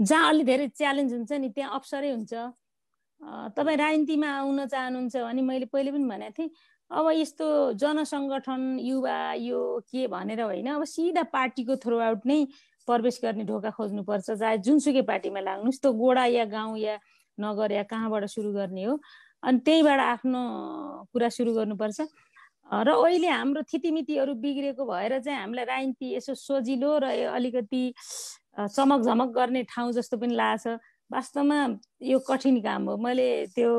जहाँ अलि धेरै च्यालेन्ज हुन्छ नि त्यहाँ अवसरै हुन्छ। तपाईँ राजनीतिमा आउन चाहनुहुन्छ भने मैले पहिले पनि भनेको थिएँ अब यस्तो जनसङ्गठन युवा यो के भनेर होइन अब सिधा पार्टीको थ्रु आउट नै प्रवेश गर्ने ढोका खोज्नुपर्छ। चाहे जुनसुकै पार्टीमा लाग्नुहोस् त्यो गोडा या गाउँ या नगर या कहाँबाट सुरु गर्ने हो अनि त्यहीँबाट आफ्नो कुरा सुरु गर्नुपर्छ। र अहिले हाम्रो थितिमितिहरू बिग्रेको भएर चाहिँ हामीलाई राजनीति यसो सजिलो र अलिकति चमक झमक गर्ने ठाउँ जस्तो पनि लाग्छ। वास्तवमा यो कठिन काम हो। मैले त्यो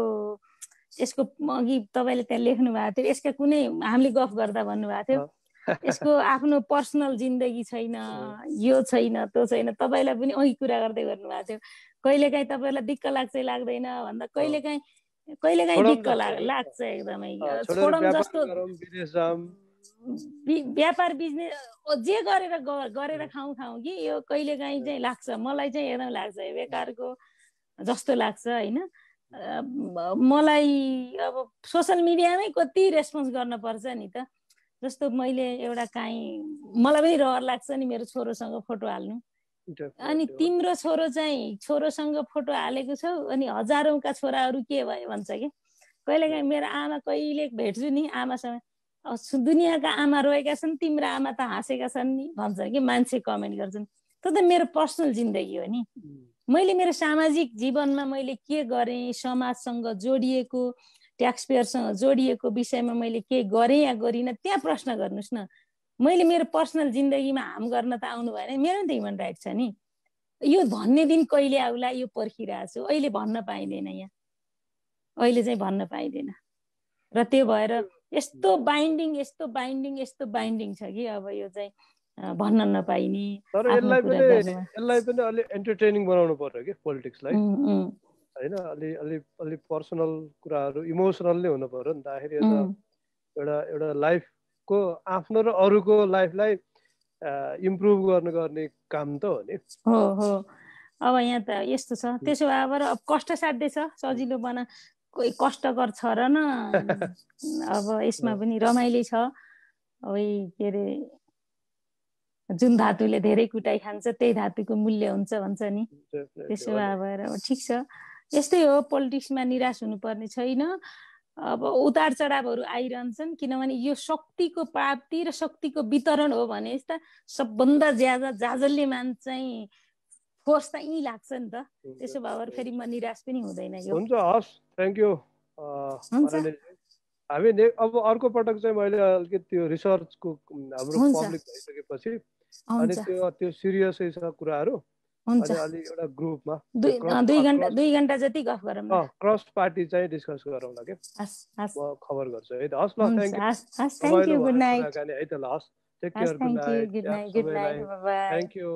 यसको अघि तपाईँले त्यहाँ लेख्नु भएको थियो यसका कुनै हामीले गफ गर्दा भन्नुभएको थियो। यसको आफ्नो पर्सनल जिन्दगी छैन यो छैन त्यो छैन। तपाईँलाई पनि अघि कुरा गर्दै गर्नुभएको थियो। कहिलेकाहीँ तपाईँलाई दिक्क लाग्छ लाग्दैन भन्दा कहिलेकाहीँ कहिलेकाहीँ दिक्क लाग्छ एकदमै। छोडम जस्तो व्यापार बिजनेस जे गरेर गरेर खाउँ खाउँ कि यो कहिलेकाहीँ चाहिँ लाग्छ। मलाई चाहिँ एकदम लाग्छ बेकारको जस्तो लाग्छ होइन? मलाई अब सोसियल मिडियामै कति रेस्पोन्स गर्न पर्छ नि त। जस्तो मैले एउटा काहीँ मलाई पनि रहर लाग्छ नि मेरो छोरोसँग फोटो हाल्नु। अनि तिम्रो छोरो चाहिँ छोरोसँग फोटो हालेको छौ अनि हजारौँका छोराहरू के भयो भन्छ कि? कहिलेकाहीँ मेरो आमा कहिले भेट्छु नि? आमासँग दुनियाँका आमा रोएका छन् तिम्रो आमा त हाँसेका छन् नि भन्छ कि? मान्छे कमेन्ट गर्छन्। त्यो त मेरो पर्सनल जिन्दगी हो नि। मैले मेरो सामाजिक जीवनमा मैले के गरेँ? समाजसँग जोडिएको ट्याक्स पेयरसँग जोडिएको विषयमा मैले के गरेँ या गरिनँ त्यहाँ प्रश्न गर्नुहोस् न। मैले मेरो पर्सनल जिन्दगीमा हार्म गर्न त आउनु भएन। मेरो नि त ह्युमन राइट छ नि। यो भन्ने दिन कहिले आउला यो पर्खिरहेको छु अहिले भन्न पाइँदैन यहाँ। अहिले चाहिँ भन्न पाइँदैन। र त्यो भएर यस्तो बाइन्डिङ यस्तो बाइन्डिङ यस्तो बाइन्डिङ छ कि अब यो चाहिँ भन्न नपाइने तर यसलाई पनि यसलाई पनि अलि एन्टरटेनिङ बनाउनु पर्यो कि पोलिटिक्सलाई होइन अलि अलि अलि पर्सनल कुराहरू इमोसनल नै हुनु पऱ्यो नि त। आखिर एउटा एउटा एउटा लाइफको आफ्नो र अरूको लाइफलाई इम्प्रुभ गर्नु गर्ने काम त हो नि। हो हो। अब यहाँ त यस्तो छ। त्यसो भए अब कष्ट साध्य छ सजिलो बना कोही कष्टकर छ र न। अब यसमा पनि रमाइलो छ। अब के अरे जुन धातुले धेरै कुटाइ खान्छ त्यही धातुको मूल्य हुन्छ भन्छ नि। त्यसो भएर अब ठिक छ। यस्तै हो पोलिटिक्समा निराश हुनुपर्ने छैन। अब उतार चढावहरू आइरहन्छन् किनभने यो शक्तिको प्राप्ति र शक्तिको वितरण हो भने यस्ता सबभन्दा ज्यादा जाजल्यमान चाहिँ फोर्स त यहीँ लाग्छ नि त। त्यसो भएर फेरि म निराश पनि हुँदैन यो। हुन्छ हस् थ्याङ्क यू हामी अब अर्को पटक चाहिँ मैले अलिकति त्यो रिसर्चको हाम्रो पब्लिक भइसकेपछि अनि त्यो त्यो सिरियसै छ कुराहरू। हुन्छ। एउटा ग्रुपमा दुई घन्टा दुई घन्टा जति गफ गरौँ क्रस पार्टी चाहिँ डिस्कस गरौँला के? म खबर गर्छु है त। हस् ल थ्याङ्क यू गुड नाइट है त ल हस्। Take care good night good night good night thank you